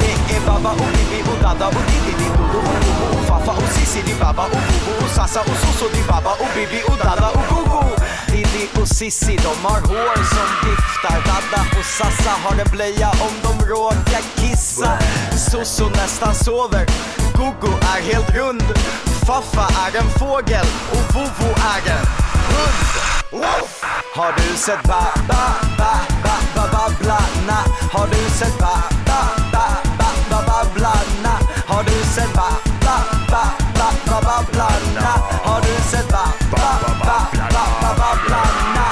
Det är Baba och Bibi och Dada och Diddi, di Dodo och Bobo och Fafa och Sissi di Baba och Bobo och Sassa och Soso di Baba och Bibi och Dada och Gogo. Diddi och Sissi de har hår som viftar. Dada och Sassa har en blöja om de råkar kissa. Soso nästan sover. Gogo är helt rund. Faffa är en fågel och Vovo är en hund. Woof! Har du sett ba ba ba ba ba babblarna? Har du sett ba ba ba ba ba babblarna? Har du sett ba ba ba ba ba babblarna? Har du sett ba ba ba ba ba babblarna?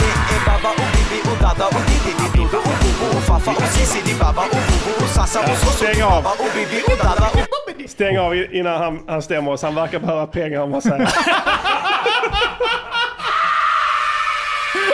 Det är Baba och Bibi och Dada och Diddy di Dodo och Bobo och Faffa och Sissi di Baba och Bobo och Sassa och Soso di stäng av. Baba och Bibi och Dada och stäng av innan han, han stämmer oss. Han verkar behöva pengar om man säger.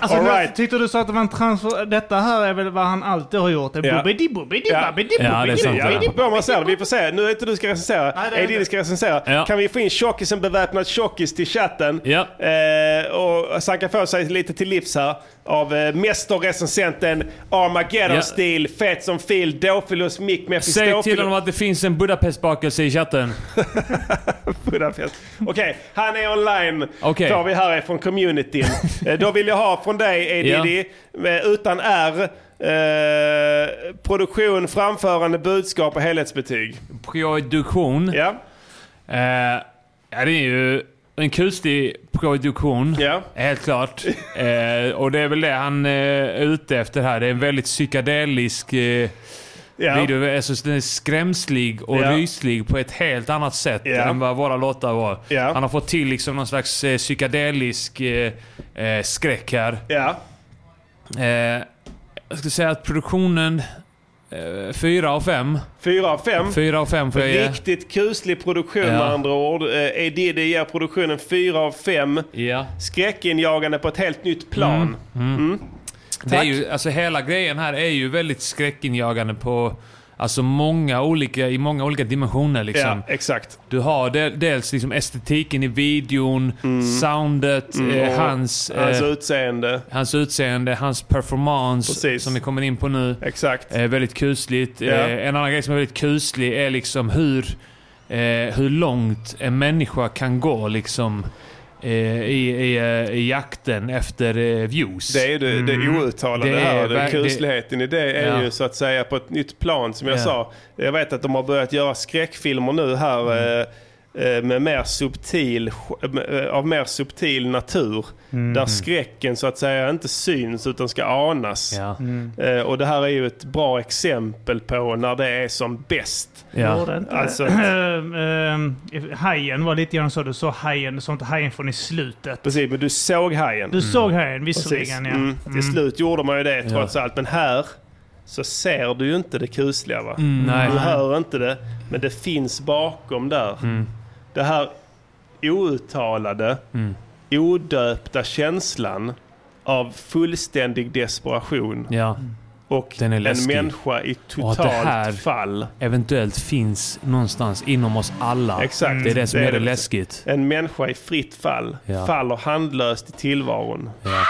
Alltså, All right. tyckte du sa att det var en transfer... Detta här är väl vad han alltid har gjort. Det är Ja. bubbidi bubbidi Ja. Ja, det är sant. Ja, det man ser det. Vi får se. Nu är inte du ska recensera. Nej, det är ska recensera. Ja. Kan vi få in tjockisen beväpnad tjockis till chatten? Ja. Eh, och kan få sig lite till livs här. Av eh, mästerrecensenten Armageddon-stil, fet som fil, Dofilus, Mick Säg Mephistophilus. till honom att det finns en Budapest-bakelse i chatten. *laughs* Budapest. Okej, han är online. Okej. Får vi här från communityn. *laughs* Eh, Då vill jag ha från dig, Edidi, med- utan R. Eh, produktion, framförande, budskap och helhetsbetyg. Produktion. Ja. Eh, ja, det är ju en kuslig produktion. Ja. Helt klart. *laughs* Eh, och det är väl det han eh, är ute efter här. Det är en väldigt psykedelisk eh, Ja. video. Alltså, den är skrämslig och Ja. ryslig på ett helt annat sätt Ja. än vad våra låtar var. Ja. Han har fått till liksom någon slags eh, psykedelisk eh, eh, skräck här. Eh, jag skulle säga att produktionen... Eh, fyra av fem. Fyra av fem. Fyra av fem får jag ge. Riktigt kuslig produktion Ja. med andra ord. Eh, Edidi ger produktionen fyra av fem. Ja. Skräckinjagande på ett helt nytt plan. Mm. Det är ju, alltså hela grejen här är ju väldigt skräckinjagande på alltså många olika, i många olika dimensioner. Liksom. Ja, exakt. Du har del, dels liksom estetiken i videon, soundet, Mm, eh, hans, Hans eh, utseende. hans utseende, hans performance Precis. som vi kommer in på nu. Exakt. Eh, väldigt kusligt. Ja. Eh, en annan grej som är väldigt kuslig är liksom hur, eh, hur långt en människa kan gå liksom i, i, eh, i jakten efter eh, views. Det är det, det outtalade Mm. Det är här. Ver- kusligheten i det är Ja. ju så att säga på ett nytt plan som jag Ja. sa. Jag vet att de har börjat göra skräckfilmer nu här Mm. Eh, eh, med mer subtil, eh, av mer subtil natur. Mm. Där skräcken så att säga inte syns utan ska anas. Ja. Eh, Och det här är ju ett bra exempel på när det är som bäst. Ja. Alltså- hajen var lite grann så. Du såg hajen, du såg inte hajen från i slutet. Precis, men du såg hajen. Du såg hajen visserligen, ja. Mm. Till slut gjorde man ju det Ja. trots allt. Men här så ser du ju inte det kusliga va? Mm, nej. Du hör inte det, men det finns bakom där. Mm. Det här outtalade, Mm. odöpta känslan av fullständig desperation. Ja. Och en människa i Och att totalt det här fall. eventuellt finns någonstans inom oss alla. Exakt. Det är det som Det är det. läskigt. En människa i fritt fall. Ja. Faller handlöst i tillvaron. Ja.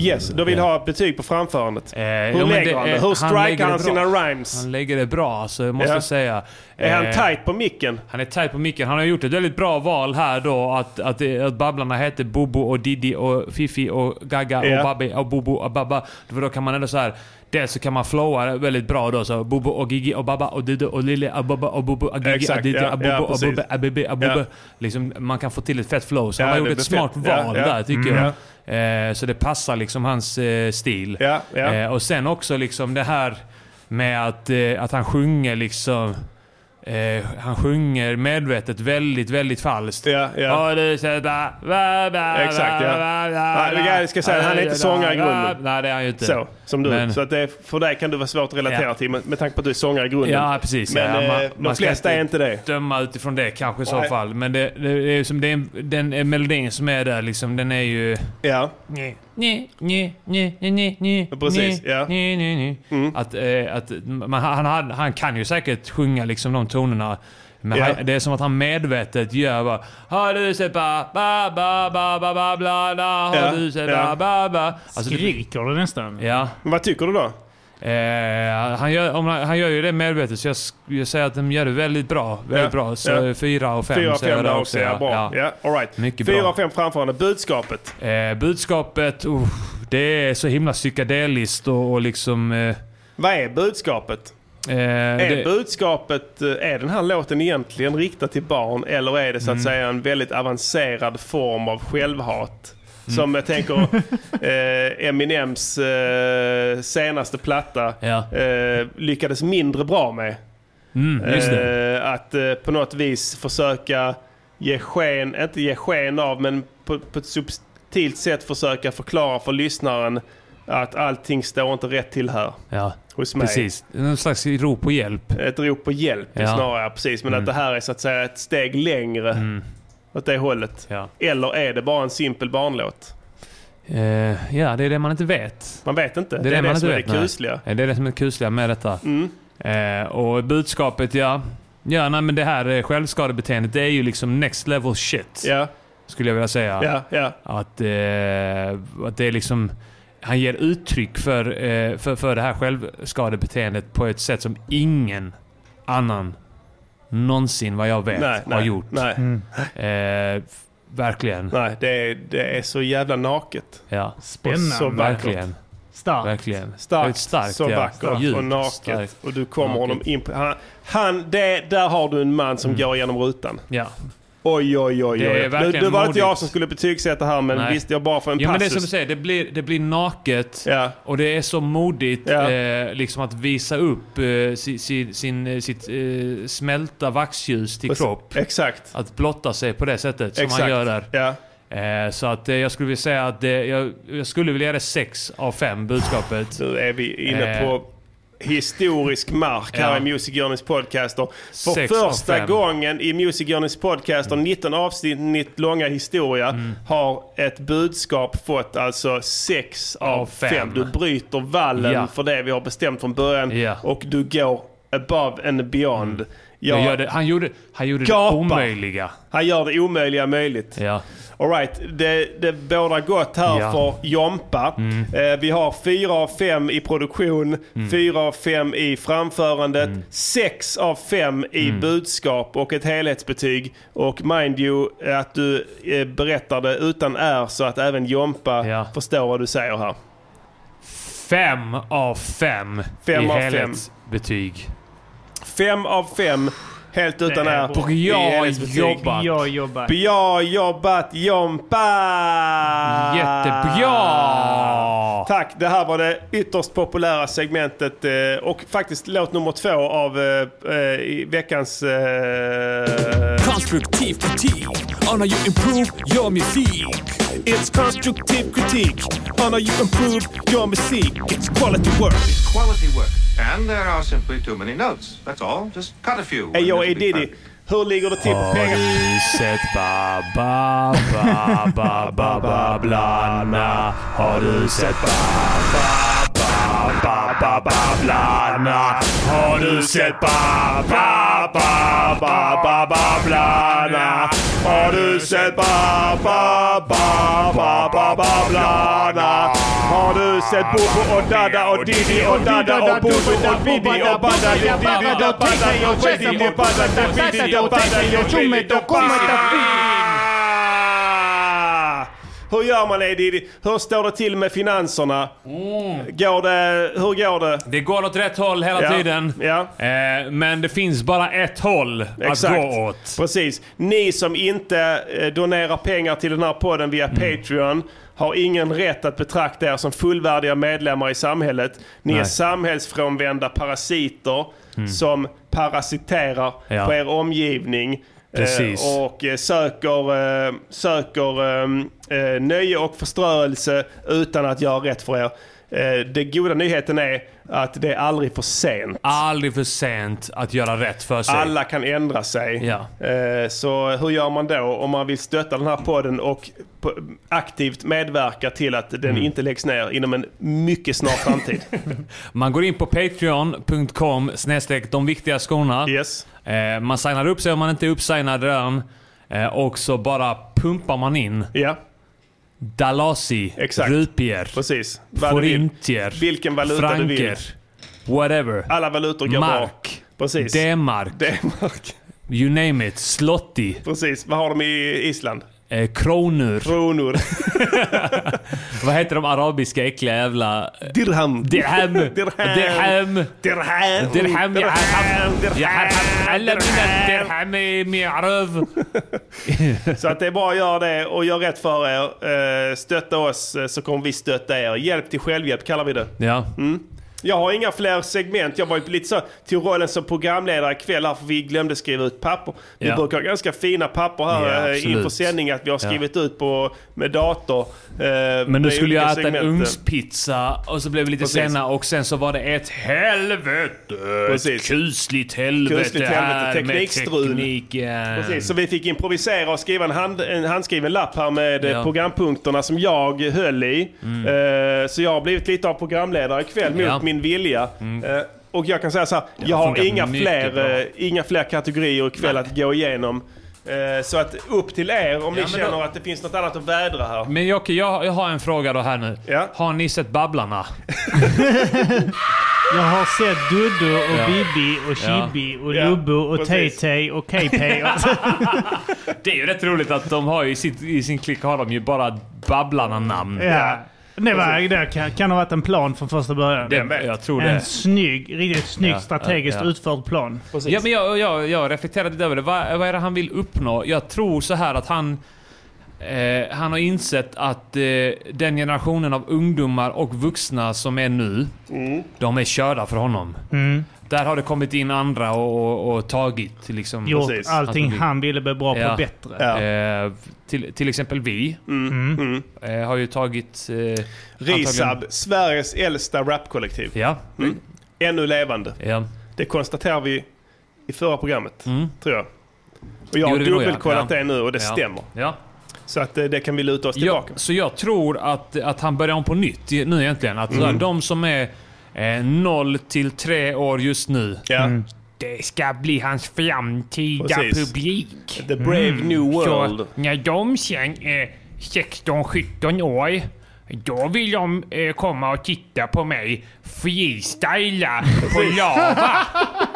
Yes, då vill jag ha ett betyg på framförandet. Eh, Hur ja, lägger det han det? Hur strikar lägger han, det sina bra. rhymes? Han lägger det bra, alltså, jag måste Ja. säga. Är han Eh, tight på micken? Han är tight på micken. Han har gjort ett väldigt bra val här då att, att, det- att Babblarna heter Bobo och Diddy och Fifi och Gaga Ja. och Babbe och Bobo och Babba. För då kan man ändå så här. Dels så kan man flowa väldigt bra då. Så Bobo och Gigi och Babba och Didde och Lille och Babba och Bobo och Gigi och ja, och Bobo ja, och. Ja. Liksom, man kan få till ett fett flow. Så Ja, han gjort ett smart fett. Ja, val ja. där tycker Mm. jag. Eh, så det passar liksom hans eh, stil. Ja, ja. Eh, och sen också liksom det här med att, eh, att han sjunger liksom... Eh, han sjunger medvetet väldigt, väldigt falskt. Ja, ja. Och du ba, Exakt, ja. Nej, jag ska säga, han är inte sångare i grunden. Nej, det är han ju inte. Så, som du. Men- Så att det för dig kan det vara svårt att relatera Ja. till med, med tanke på att du är sångare i grunden. Ja, precis. Men ja, eh, man, de man flesta är inte det. döma utifrån det kanske i så fall. Men det, det är som det är, en- den eh, melodin som är där liksom, den är ju... Ja. Nej, nej, nej, nej, nej, nej, Precis, ja. nej, nej, nej. Mm. Att, eh, att man, han, han, han kan ju säkert sjunga liksom de tonerna. Men Ja. han, det är som att han medvetet gör bara Har du sett ba, ba, ba, ba, ba, ba, bla, bla, Har Ja, du sett ja. ba, ba, ba. Alltså, det- Skriker du nästan? Ja. Men vad tycker du då? Eh, han, gör, om, han han gör ju det medvetet, så jag, jag säger att de gör det väldigt bra. Väldigt Ja, bra. Så ja. fyra och fem Fyra säger fem jag där också, ja. Bra. Ja, all right. Mycket Fyra bra. av fem framförande. Budskapet. Eh, budskapet, uh, det är så himla psykedeliskt och, och liksom... Eh, Vad är budskapet? eh, Är det, budskapet, eh, är den här låten egentligen riktad till barn eller är det så att Mm. säga en väldigt avancerad form av självhat? Mm. Som jag tänker eh, Eminems eh, senaste platta Ja. eh, lyckades mindre bra med. mm. Eh, att eh, på något vis försöka ge sken, inte ge sken av, men på, på ett subtilt sätt försöka förklara för lyssnaren Att allting står inte rätt till här. Ja, hos mig. precis. Någon slags rop på hjälp. Ett rop på hjälp Ja. snarare, precis. Men Mm. att det här är så att säga ett steg längre åt det hållet. Ja. Eller är det bara en simpel barnlåt? Eh, ja, det är det man inte vet. Man vet inte. Det är det, man som inte är vet. det nej. kusliga. Ja, Det är det som är det kusliga med detta. Mm. Eh, och budskapet, ja. Ja, nej, men det här eh, självskadebeteendet, det är ju liksom next level shit. Ja. Skulle jag vilja säga. Ja, ja. Att, eh, att det är liksom... Han ger uttryck för, eh, för, för det här självskadebeteendet på ett sätt som ingen annan någonsin, vad jag vet, Nej, har nej, gjort. nej. Mm. Eh, verkligen. Nej, det är, det är så jävla naket. Ja. Spännande. Så vackert. Verkligen. Starkt. Verkligen. Starkt, starkt så ja. vackert Djupt och naket. starkt. Och du kommer Naket. honom in på... Han, han, det, där har du en man som går genom rutan. Ja. Oj, oj, oj. Det oj. Nu, nu var det inte jag som skulle betygsätta här, men Nej. visst, jag bara för en Ja, men det är passus. som du säger, det blir, det blir naket Ja. och det är så modigt Ja. eh, liksom att visa upp eh, si, si, sin, eh, sitt eh, smälta vaxljus till Precis. kropp. Exakt. Att blotta sig på det sättet som Exakt. han gör där. Ja. Eh, så att eh, jag skulle vilja säga att det, jag, jag skulle vilja ge det 6 av 5 budskapet. Nu är vi inne Eh. på historisk mark här Ja. i Music Journeys podcaster. För Sex första gången i Music Journeys podcaster, 19 avsnitt långa historia, Mm. har ett budskap fått alltså 6 av Av 5. fem. Du bryter vallen Ja. för det vi har bestämt från början Ja. och du går above and beyond. Jag Gör det, han gjorde, han gjorde det omöjliga. Han gör det omöjliga möjligt. Ja. All right, det, det bådar gott här Ja. för Jompa. Mm. Eh, vi har 4 av 5 i produktion, 4 av 5 i framförandet, Mm. 6 av 5 i budskap och ett helhetsbetyg. Och mind you att du eh, berättar det utan R så att även Jompa förstår vad du säger här. 5 av 5 Fem i av fem. 5 av 5 helt utan Det är bra. Bra jobbat. Bra jobbat. Bra jobbat Jompa! Jättebra! Tack, det här var det ytterst populära segmentet eh, och faktiskt låt nummer två av eh, eh, veckans... Konstruktiv kritik on how you improve your music. It's constructive critique on how you improve your music. It's quality work. Quality work. And there are simply too many notes. That's all. Just cut a few. Hey, yo, hey, Diddy. Hur ligger det till på Har pengar? du sett ba ba ba ba ba ba blana? Har du sett ba ba ba ba ba ba blana? Har du sett ba ba ba ba ba ba blana? Har du sett ba ba ba ba ba ba blana? Har du sett Bobo och Dada och Diddy och Dada och Bobo och Diddy och Badda och Diddy och Badda och Diddy och Diddy och Badda och Diddy och Badda och Hur gör man Diddy? Hur står det till med finanserna? Går det, hur går det? Det går åt rätt håll hela Ja, tiden. ja. Eh, men det finns bara ett håll att gå åt. Precis. Ni som inte eh, donerar pengar till den här podden via Mm. Patreon har ingen rätt att betrakta er som fullvärdiga medlemmar i samhället. Ni är Nej. samhällsfrånvända parasiter som parasiterar Mm. Ja. på er omgivning. Precis. Eh, och eh, söker, eh, söker nöje och förströelse utan att göra rätt för er. Eh, Den goda nyheten är att det är aldrig för sent. Aldrig för sent att göra rätt för sig. Alla kan ändra sig. Ja. Eh, Så hur gör man då om man vill stötta den här podden och aktivt medverka till att den Mm. inte läggs ner inom en mycket snar framtid? *laughs* Man går in på patreon.com snedstreck de viktiga skorna. Yes. Eh, man signar upp sig om man inte är uppsignad redan. Och så bara pumpar man in Ja, dalasi, Exakt. rupier, precis. Forintier, Vilken valuta du vill. franker, whatever. Alla valutor går bra. Mark, Precis. D-mark, D-mark. you name it, slotti, Precis. Vad har de i Island? Eh, kronor. Kronor. *laughs* Vad heter de arabiska äckliga jävla... Eh, *laughs* dirham. Dirham. Dirham. Dirham. Dirham. Dirham. Alla mina dirham är mi'röv. *laughs* Så att det är bara att göra det och gör rätt för er. Eh, stötta oss eh, så kommer vi stötta er. Hjälp till självhjälp kallar vi det. Ja. Mm. Jag har inga fler segment. Jag var ju lite så till rollen som programledare ikväll här för vi glömde skriva ut papper. Vi Ja. brukar ha ganska fina papper här Ja, eh, inför sändning att vi har Ja. skrivit ut på, med dator. eh, Men nu skulle jag olika äta en ugnspizza och så blev vi lite Precis. sena och sen så var det ett helvete. Precis. Ett kusligt helvete, Kusligt helvete, teknikstrul. tekniken. Precis, så vi fick improvisera och skriva en, hand, en handskriven lapp här med eh, Ja. programpunkterna som jag höll i. Eh, så jag har blivit lite av programledare ikväll mot Ja. Mm. Min vilja. Eh, och jag kan säga så här, jag har inga fler, bra. eh, inga fler kategorier ikväll att gå igenom. Eh, så att upp till er om Ja, ni känner då- att det finns något annat att vädra här. Men Jocke, jag, jag har en fråga då här nu. Har ni sett Babblarna? *laughs* Jag har sett Duddu och Ja. Bibi och Ja. Chibi och Ja, Lubbo och. Tay-Tay och KP. *laughs* Det är ju rätt roligt att de har ju i, sitt, i sin klick har de ju bara Babblarna-namn. Det, var, det kan, kan ha varit en plan från första början. Det- jag tror en det. snygg, riktigt snygg Ja, strategiskt ja, ja. utförd plan. Ja, men jag, jag, jag reflekterade lite över det. Vad, vad är det han vill uppnå? Jag tror så här att han... Eh, han har insett att eh, den generationen av ungdomar och vuxna som är nu, de är körda för honom. Mm. Där har det kommit in andra och, och, och tagit liksom... Gjort Precis. allting vill- han ville bli bra på bättre. Eh, till, till exempel vi Mm. Eh, har ju tagit... Eh, Risab, antagligen- Sveriges äldsta rapkollektiv. Ja. Mm. Ännu levande. Ja. Det konstaterar vi i förra programmet, tror jag. Och jag har ja. dubbelkollat Ja. det nu och det Ja. stämmer. Ja. Så att eh, det kan vi luta oss Ja, tillbaka. så jag tror att, att han börjar om på nytt nu egentligen. Att Mm. de som är eh, 0 till 3 år just nu. Ja. Det ska bli hans framtida Precis. publik. The brave new world. Så när de sen är 16-17 år, då vill de eh, komma och titta på mig freestyla på lava. *laughs*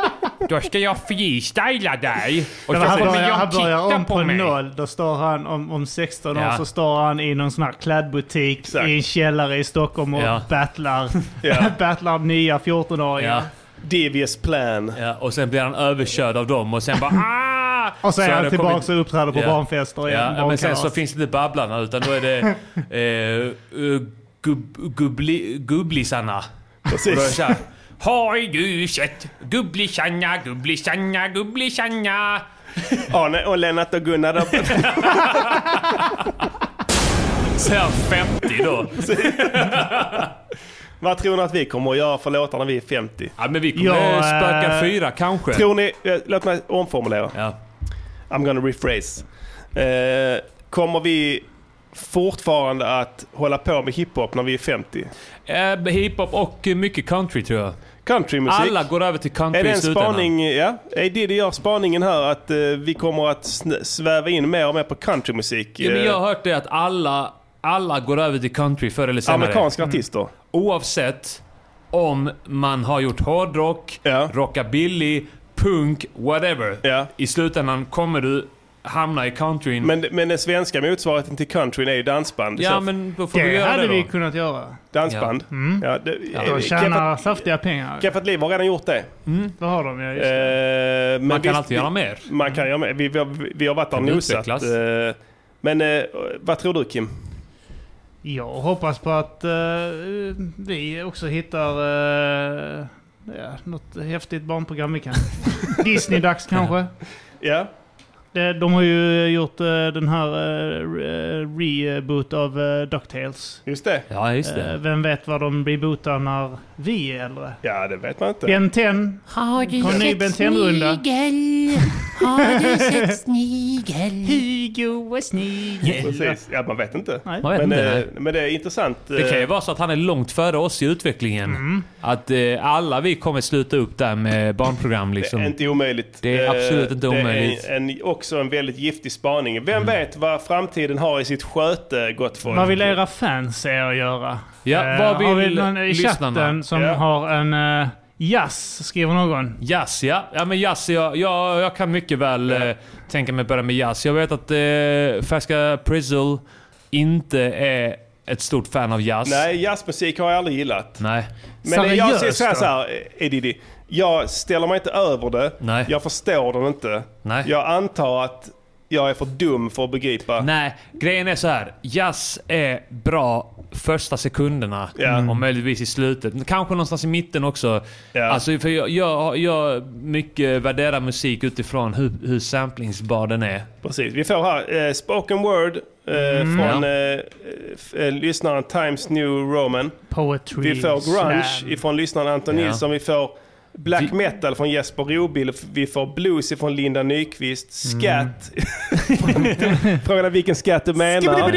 Då ska jag freestyla där. Och Ja, så han kommer börjar, han de börjar om på på mig. noll. Då står han om, om 16 år Ja. så står han i någon sån här klädbutik i en källare i Stockholm och Ja. battlar, *laughs* Ja. *laughs* battlar nya 14-åringar. Ja. Devious plan. Ja, och sen blir han överkörd av dem och sen bara *laughs* ah! Och så är han tillbaka kommit- och uppträder på barnfester igen. Ja, ja, men sen så finns det inte Babblarna utan då är det eh, uh, gubb, gubbli, Gubblisarna. Precis. Då Har du sett Gubblisarna, Gubblisarna? Arne och Lennart och Gunnar. är han 50 då. *laughs* *laughs* Vad tror ni att vi kommer att göra för låtar när vi är 50? Ja, men vi kommer Ja, eh, spöka fyra kanske. Tror ni... eh, Låt mig omformulera. Ja. I'm gonna rephrase. Eh, kommer vi fortfarande att hålla på med hiphop när vi är 50? Eh, hiphop och mycket country tror jag. Countrymusik? Alla går över till country Är det en spaning? Ja, är det det gör spaningen här att eh, vi kommer att sväva in mer och mer på countrymusik? Ja, men jag har eh, hört det att alla, alla går över till country förr eller senare. Amerikanska artister? Oavsett om man har gjort hårdrock, rockabilly, punk, whatever. I slutändan kommer du hamna i countryn. Men, men den svenska motsvarigheten till countryn är ju dansband. Ja, Så- men då får Det vi göra hade det då. vi kunnat göra. Dansband? Mm. Ja, det, Ja, eh, de tjänar saftiga pengar. Keffat Liv har redan gjort det. Det har de ja, just Eh, det. men Man kan visst, alltid göra mer. Man kan göra mer. Vi, vi, har, vi har varit där och nosat. eh, Men eh, vad tror du Kim? Jag hoppas på att eh, vi också hittar uh, ja, något häftigt barnprogram vi kan. *laughs* Disney-dags kanske. Ja. De, de har ju gjort eh, den här eh, re- reboot av uh, DuckTales. Just det. Ja, just det. Eh, vem vet vad de rebootar när vi är äldre? Ja, det vet man inte. Ben 10. Har du Kom sett Ben 10-runda. snigel? Har du sett snigel? *laughs* Hugo och snigel. Precis. Ja, man vet inte. Man vet men, inte, eh, nej. men det är intressant. Det kan ju eh, vara så att han är långt före oss i utvecklingen. Mm. Att eh, alla vi kommer sluta upp där med barnprogram liksom. Det är inte omöjligt. Det är Eh, absolut inte omöjligt. Det är en, också en väldigt giftig spaning. Vem vet vad framtiden har i sitt sköte, gott folk? Vad vill era fans er göra? Ja, Eh, vad har vi vill någon i lyssnarna? chatten som Ja. har en uh, jazz, skriver någon. Jazz ja. Ja men jazz, jag, jag, jag kan mycket väl eh, tänka mig börja med jazz. Jag vet att eh, färska Prizzle inte är ett stort fan av jazz. Nej, jazzmusik har jag aldrig gillat. Nej. Men eh, jag säger så här, så här eh, Edidi. Jag ställer mig inte över det. Nej. Jag förstår den inte. Nej. Jag antar att jag är för dum för att begripa. Nej, grejen är så här. Jazz är bra första sekunderna Ja. och möjligtvis i slutet. Kanske någonstans i mitten också. Ja. Alltså, för jag, jag, jag mycket värderar musik utifrån hur, hur samplingsbar den är. Precis. Vi får här eh, spoken word eh, Mm. från Ja. eh, eh, lyssnaren Times New Roman. Poetry Vi får grunge slam. ifrån lyssnaren Anton. Nilsson. Vi får black metal från Jesper Robil. Vi får blues ifrån Linda Nyqvist. Scat. Frågan är vilken skatt du menar.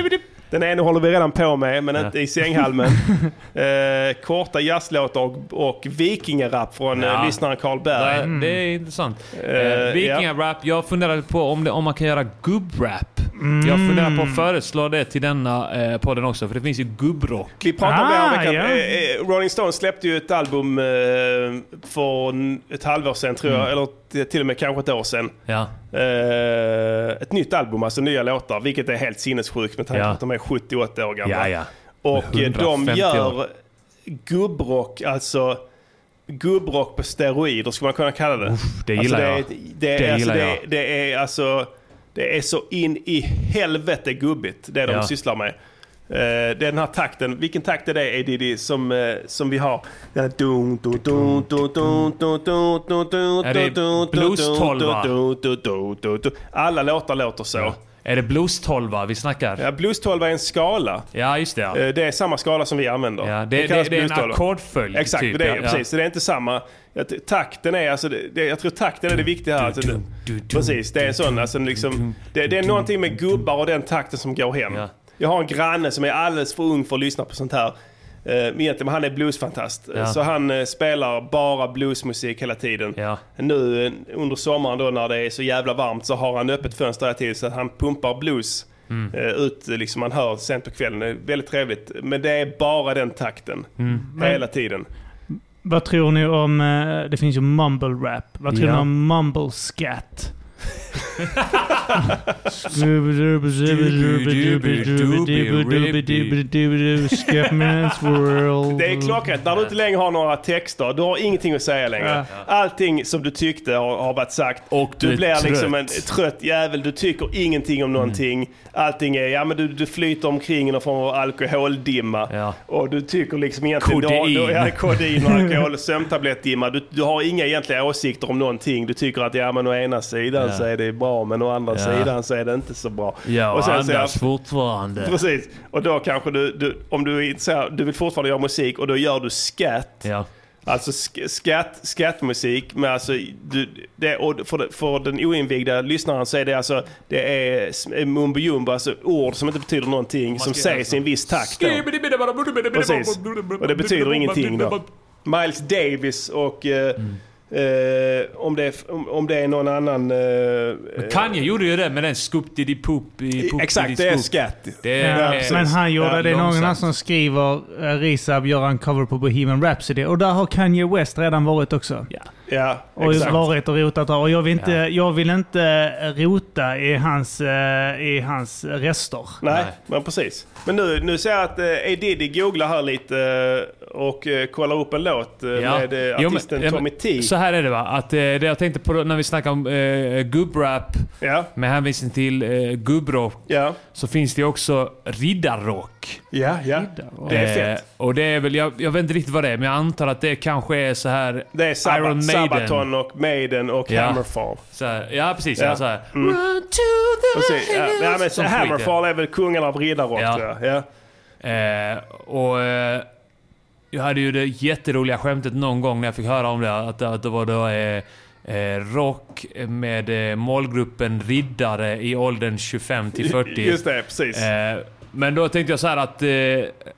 Den ena håller vi redan på med, men inte i sänghalmen. *laughs* eh, korta jazzlåtar och, och vikingarap från Ja. eh, lyssnaren Carl Berg. Det, det är intressant. Eh, Eh, Vikingarap, jag funderade på om, det, om man kan göra gubbrap. Jag funderar på att föreslå det till denna eh, podden också, för det finns ju gubbrock. Vi pratade om det här Ah, veckan. ja. Eh, eh, Rolling Stones släppte ju ett album eh, för ett halvår sedan tror jag, eller t- till och med kanske ett år sedan. Ja. Eh, ett nytt album, alltså nya låtar, vilket är helt sinnessjukt med tanke på Ja. att de är 78 år gamla. Ja, ja. Och eh, de 150 gör år. gubbrock, alltså gubbrock på steroider skulle man kunna kalla det. det gillar alltså, jag. Det, det, Det är, alltså, gillar det, jag. det är alltså det är så in i helvete gubbigt det de Ja. sysslar med. Eh, den här takten, vilken takt är det Edidi som, eh, som vi har? Den här dun, dun, dun, dun, dun, dun, dun, dun, dun, Är det blues-tolva? Alla låtar låter så. Är det blues 12 vi snackar? Ja, blues 12 är en skala. Ja, just det. Ja. Eh, Det är samma skala som vi använder. Ja, det- kallas det- det är en blues 12. ackordföljd, Exakt, typ, det är, ja, ja. precis. Så det är inte samma. Takten är alltså, det, det, jag tror takten är det viktiga här. Alltså, det, precis, det är en sån, alltså, liksom, det, det är någonting med gubbar och den takten som går hem. Jag har en granne som är alldeles för ung för att lyssna på sånt här. Uh, egentligen, men han är bluesfantast. Ja. Så han eh, spelar bara bluesmusik hela tiden. Nu eh, under sommaren då när det är så jävla varmt så har han öppet fönster hela tiden så att han pumpar blues Mm. eh, ut. eh, Liksom man hör sent på kvällen. Det är väldigt trevligt. Men det är bara den takten. Mm. Hela tiden. Vad tror ni om... eh, Det finns ju mumble rap. Vad tror Ja. ni om mumble scat? Scatman's world. Det är klockrent. När du inte längre har några texter, du har ingenting att säga längre. Allting som du tyckte har, har varit sagt. Och du du blir liksom en trött. jävel. Du tycker ingenting om någonting. Allting är, ja men du, du flyter omkring i någon form av alkoholdimma. Och du tycker liksom egentligen... Kodein. Du, har- ja, kodein och alkohol, sömntablettdimma. Du, du har inga egentliga åsikter om någonting. Du tycker att ja men å ena sidan Ja. så är det bra men å andra Ja. sidan så är det inte så bra. Jag Och sen så- andas fortfarande. Precis. Och då kanske du, du om du är intresserad, du vill fortfarande göra musik och då gör du scat. Ja. Alltså sk- scat, scatmusik. Men alltså, du, det, och för, för den oinvigda lyssnaren så är det alltså det är mumbo jumbo, alltså ord som inte betyder någonting, som sägs i en viss takt. Då. Precis. Och det betyder ingenting då. Miles Davis och eh, eh, om, det är, om, om det är någon annan... Eh, Men Kanye gjorde ju det med den scoop diddy poop i poop Exakt, det är scoop. scat. Det Ja, är, men han gjorde ja, det. är någon annan som skriver uh, Rizab gör en cover på Bohemian Rhapsody. Och där har Kanye West redan varit också. Ja, Och exakt. varit och rotat där. Och jag vill inte, jag vill inte rota i hans, eh, i hans rester. Nej, men precis. Men nu, nu ser jag att eh, A. Diddy googlar här lite eh, och kollar upp en låt Ja. med eh, Jo, men- artisten ja, men Tommy T. Så här är det va, att eh, det jag tänkte på när vi snackar om eh, gubbrap Ja. med hänvisning till eh, gubbrock, Ja. så finns det också riddarrock. Ja, ja. Det är Eh, fett. och det är väl, jag, jag vet inte riktigt vad det är, men jag antar att det kanske är så här Det är Sabba, Iron Maiden. Sabaton och Maiden och Ja. Hammerfall. Så här, ja, precis. Ja. Ja. så här. Mm. Precis. Ja, ja, men så Hammerfall är väl kungen av riddarrock Ja. tror jag. Ja. Eh, och eh, jag hade ju det jätteroliga skämtet någon gång när jag fick höra om det. Att, att det var då eh, eh, rock med eh, målgruppen riddare i åldern 25 till 40. Just det, precis. Eh, men då tänkte jag så här att eh,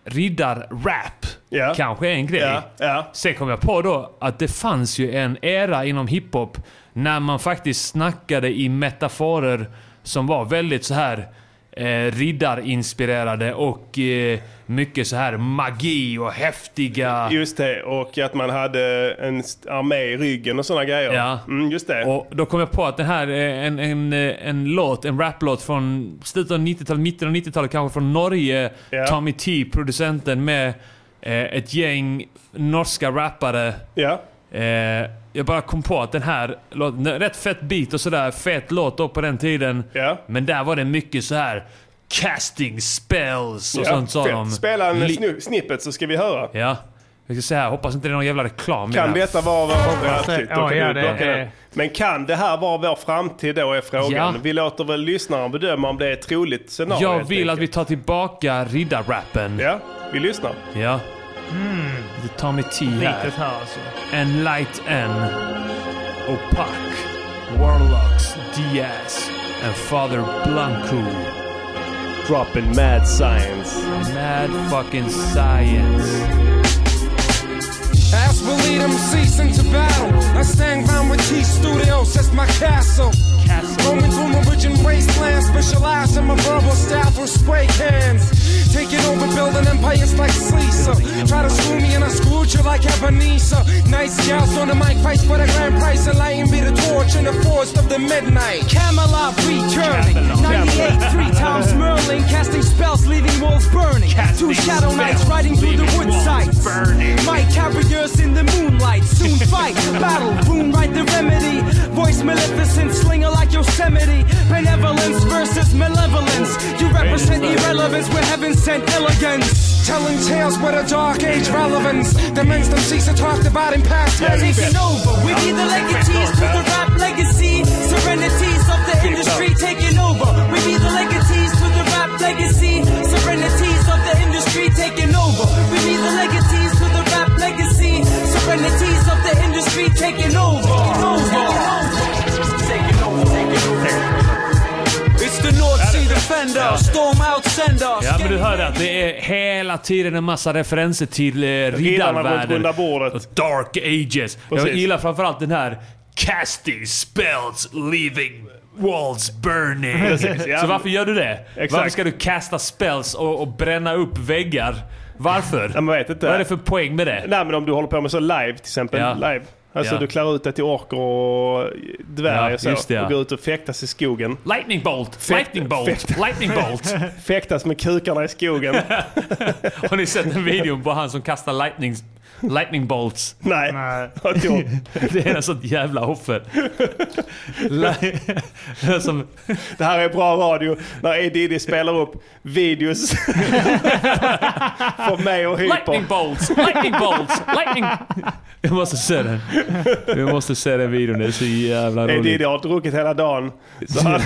riddar-rap Ja. kanske är en grej. Ja, ja. Sen kom jag på då att det fanns ju en era inom hiphop när man faktiskt snackade i metaforer som var väldigt så här eh, riddarinspirerade och eh, mycket så här magi och häftiga... Just det, och att man hade en armé i ryggen och sådana grejer. Ja. Mm, just det. Och då kom jag på att det här är en, en, en låt, en raplåt från slutet av 90-talet, mitten av 90-talet kanske från Norge. Ja. Tommy T, producenten med eh, ett gäng norska rappare. Ja. Eh, jag bara kom på att den här låten, rätt fett beat och sådär, fet låt då på den tiden. Men där var det mycket så här casting spells och Ja, sånt sa de. Spela en Li- snippet så ska vi höra. Ja. Jag ska säga, hoppas inte det är någon jävla reklam Kan här. detta vara vår framtid? Ja, ja, det kan är- Men kan det här vara vår framtid då är frågan. Ja. Vi låter väl lyssnaren bedöma om det är ett troligt scenario. Jag vill att vi tar tillbaka riddarrappen. Ja, vi lyssnar. Ja. Lite Tommy T här. Bitet här alltså. Enlight N. Opac. Warlocks. Diaz. And Father Blanco. Dropping mad science. Mad fucking science. As we lead them cease into battle. I stand ground with T Studios, that's my castle. Roaming through Norwegian wastelands, specialized in my verbal style through spray cans. Taking over building empires like Caesar. Try to screw me and I screwed you like Ebenezer. Nice gals on the mic, fights for the grand price, and lighting be the torch in the forest of the midnight. Camelot returning. 98 three times Merlin, casting spells, leaving walls burning. Two shadow knights riding through the wood sites. My carriers in the moonlight, soon fight, *laughs* battle, boom, right the remedy. Voice maleficent, slinger like Yosemite. Benevolence versus malevolence. You represent irrelevance with heaven sent elegance. Telling tales with a dark age relevance. The men's them cease to talk about in past tense. Taking over, we be the legatees to the rap legacy. Serenities of the industry taking over. We be the legatees to the rap legacy. Serenities of the industry taking over. We be the legatees to the rap legacy. Serenities of the industry taking over. Taking over, taking over. It's the North Sea Defender, Storm Outsender. Ja, men du hörde att det är hela tiden en massa referenser till eh, riddarvärlden. bordet. Och Dark Ages. Jag Precis. gillar framförallt den här Casting spells, leaving walls burning. Precis, ja. Så varför gör du det? Exakt. Varför ska du kasta spells och, och bränna upp väggar? Varför? Jag vet inte. Vad är det för poäng med det? Nej men om du håller på med så live till exempel. Ja. Live. Alltså Ja. du klär ut dig till orker och dvärgar Ja, så. det, ja. Och går ut och fäktas i skogen. Lightning bolt! Fäkt- Lightning bolt! fäkt- Lightning bolt! *laughs* Fäktas med kukarna i skogen. *laughs* Har ni sett en video på han som kastar lightning, lightning bolts? Nej. Gjort. *laughs* *laughs* Det är en sånt jävla offer. *laughs* Som, Det här är bra radio när A. Diddy spelar upp videos för mig och Hyper. lightning bolts! Lightning bolts! Lightning... Jag måste se den. Jag måste se den videon. Det är så jävla roligt. Diddy har druckit hela dagen. Så han,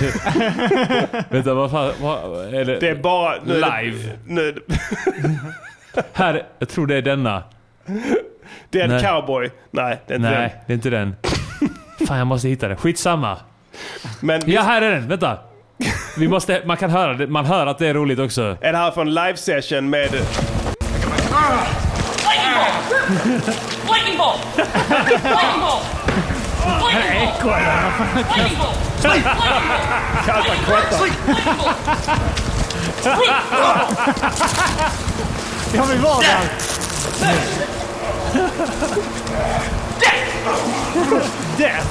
Vänta, vad fan... Vad, är det? det är bara... Nu är det- Live. Nu, Här, jag tror det är denna. Dead Nej. Cowboy. Nej, det är inte Nej, det är inte den. Fan, jag måste hitta den. Skitsamma. Men Ja, här är den. Vänta. Vi måste, man kan höra det. Man hör att det är roligt också. den. Är det här från live session med... Lightning bolt! Lightning bolt! Bolt! Kalta kottar. Jag vill vara där. Death.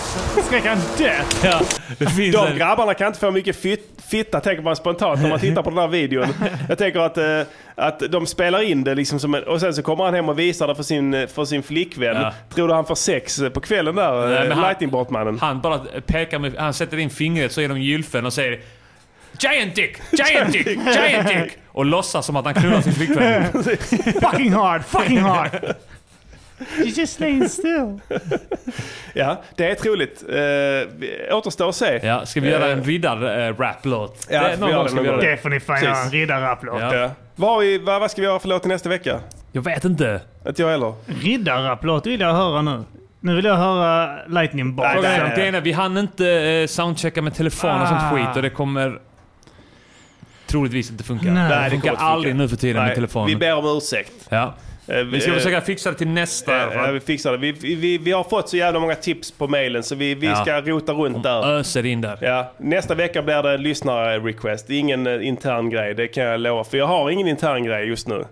Skrek han death? Ja, det finns De en... grabbarna kan inte få mycket fit, fitta tänker man spontant när man *laughs* tittar på den här videon. Jag tänker att, eh, att de spelar in det liksom som en, och sen så kommer han hem och visar det för sin, eh, för sin flickvän. Ja. Tror du han får sex eh, på kvällen där, Nej, eh, men han-? Han bara pekar med... Han sätter in fingret så de gylfen och säger Giant dick! Giant dick! Giant dick! Och låtsas som att han knullar sin flickvän. *laughs* Fucking hard, fucking hard. You're just laying still. *laughs* Ja, det är troligt. Eh, vi- återstår att se. Ja, ska vi göra en riddar-rap-låt? Ja, Det- får vi göra det ska vi någon göra gång. det. Det får ni fan göra. En riddarrapplåt. Ja. Ja. Vad, vad, vad ska vi göra för låt till nästa vecka? Jag vet inte. Inte jag heller. Riddarrapplåt vill jag höra nu. Nu vill jag höra Lightning Bolt. Nej, nej, är, nej. vi hann inte eh, soundchecka med telefon och sånt Ah. skit och det kommer troligtvis inte funka. Nej. det det funkar inte aldrig funka. nu för tiden med Nej, telefonen. Vi ber om ursäkt. Ja. Eh, Vi ska eh, försöka fixa det till nästa. Ja, ja, vi fixar det. Vi, vi, vi, vi har fått så jävla många tips på mailen så vi, vi Ja. ska rota runt där. Öser in där. Ja, nästa vecka blir det lyssnare-request. Det är ingen eh, intern grej, det kan jag lova. För jag har ingen intern grej just nu.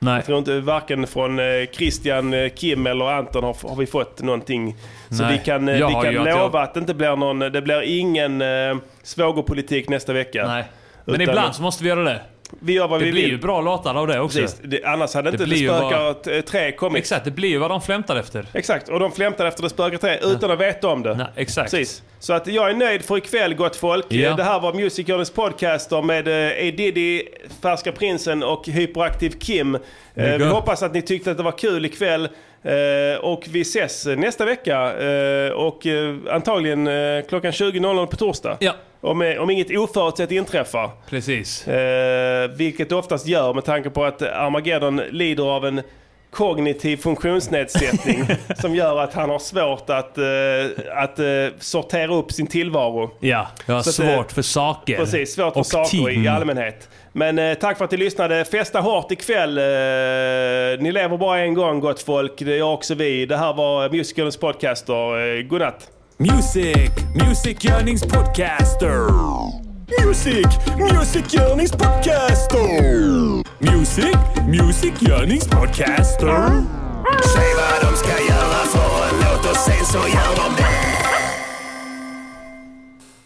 Nej. Jag tror inte varken från eh, Christian, eh, Kim eller Anton har, har vi fått någonting. Så Nej. vi kan, eh, Jag vi har kan ju att lova jag- att det inte blir någon, det blir ingen eh, svågerpolitik nästa vecka. Nej. Men Utan- ibland så måste vi göra det. Vi gör vad det vi blir vill. ju bra låtar av det också. Precis. Det, annars hade inte Det, blir ju spökar vad- tre kommit. Exakt, det blir ju vad de flämtar efter. Exakt, och de flämtar efter Det spökar tre utan att veta om det. Nej, exakt. Precis. Så att jag är nöjd för ikväll gott folk. Ja. Det här var Music Journeys podcaster med eh, A Diddy, Färska Prinsen och Hyperaktiv Kim. Eh, vi hoppas att ni tyckte att det var kul ikväll. Eh, och vi ses nästa vecka eh, och eh, antagligen eh, klockan 20.00 på torsdag. Ja. Om, eh, om inget oförutsett inträffar. Precis. Eh, vilket det oftast gör med tanke på att Armageddon lider av en kognitiv funktionsnedsättning *laughs* som gör att han har svårt att, eh, att eh, sortera upp sin tillvaro. Ja, jag har Så att, eh, svårt för saker. Precis, svårt för och saker i tid. allmänhet. Men eh, tack för att ni lyssnade. Festa hårt ikväll. Eh, ni lever bara en gång gott folk. Det gör också vi. Det här var Musicalens podcaster. Eh, godnatt. Music, musikgörningspodcaster. Music, musikgörningspodcaster. Music, musikgörningspodcaster. Säg vad de ska göra för en låt och sen så gör de det.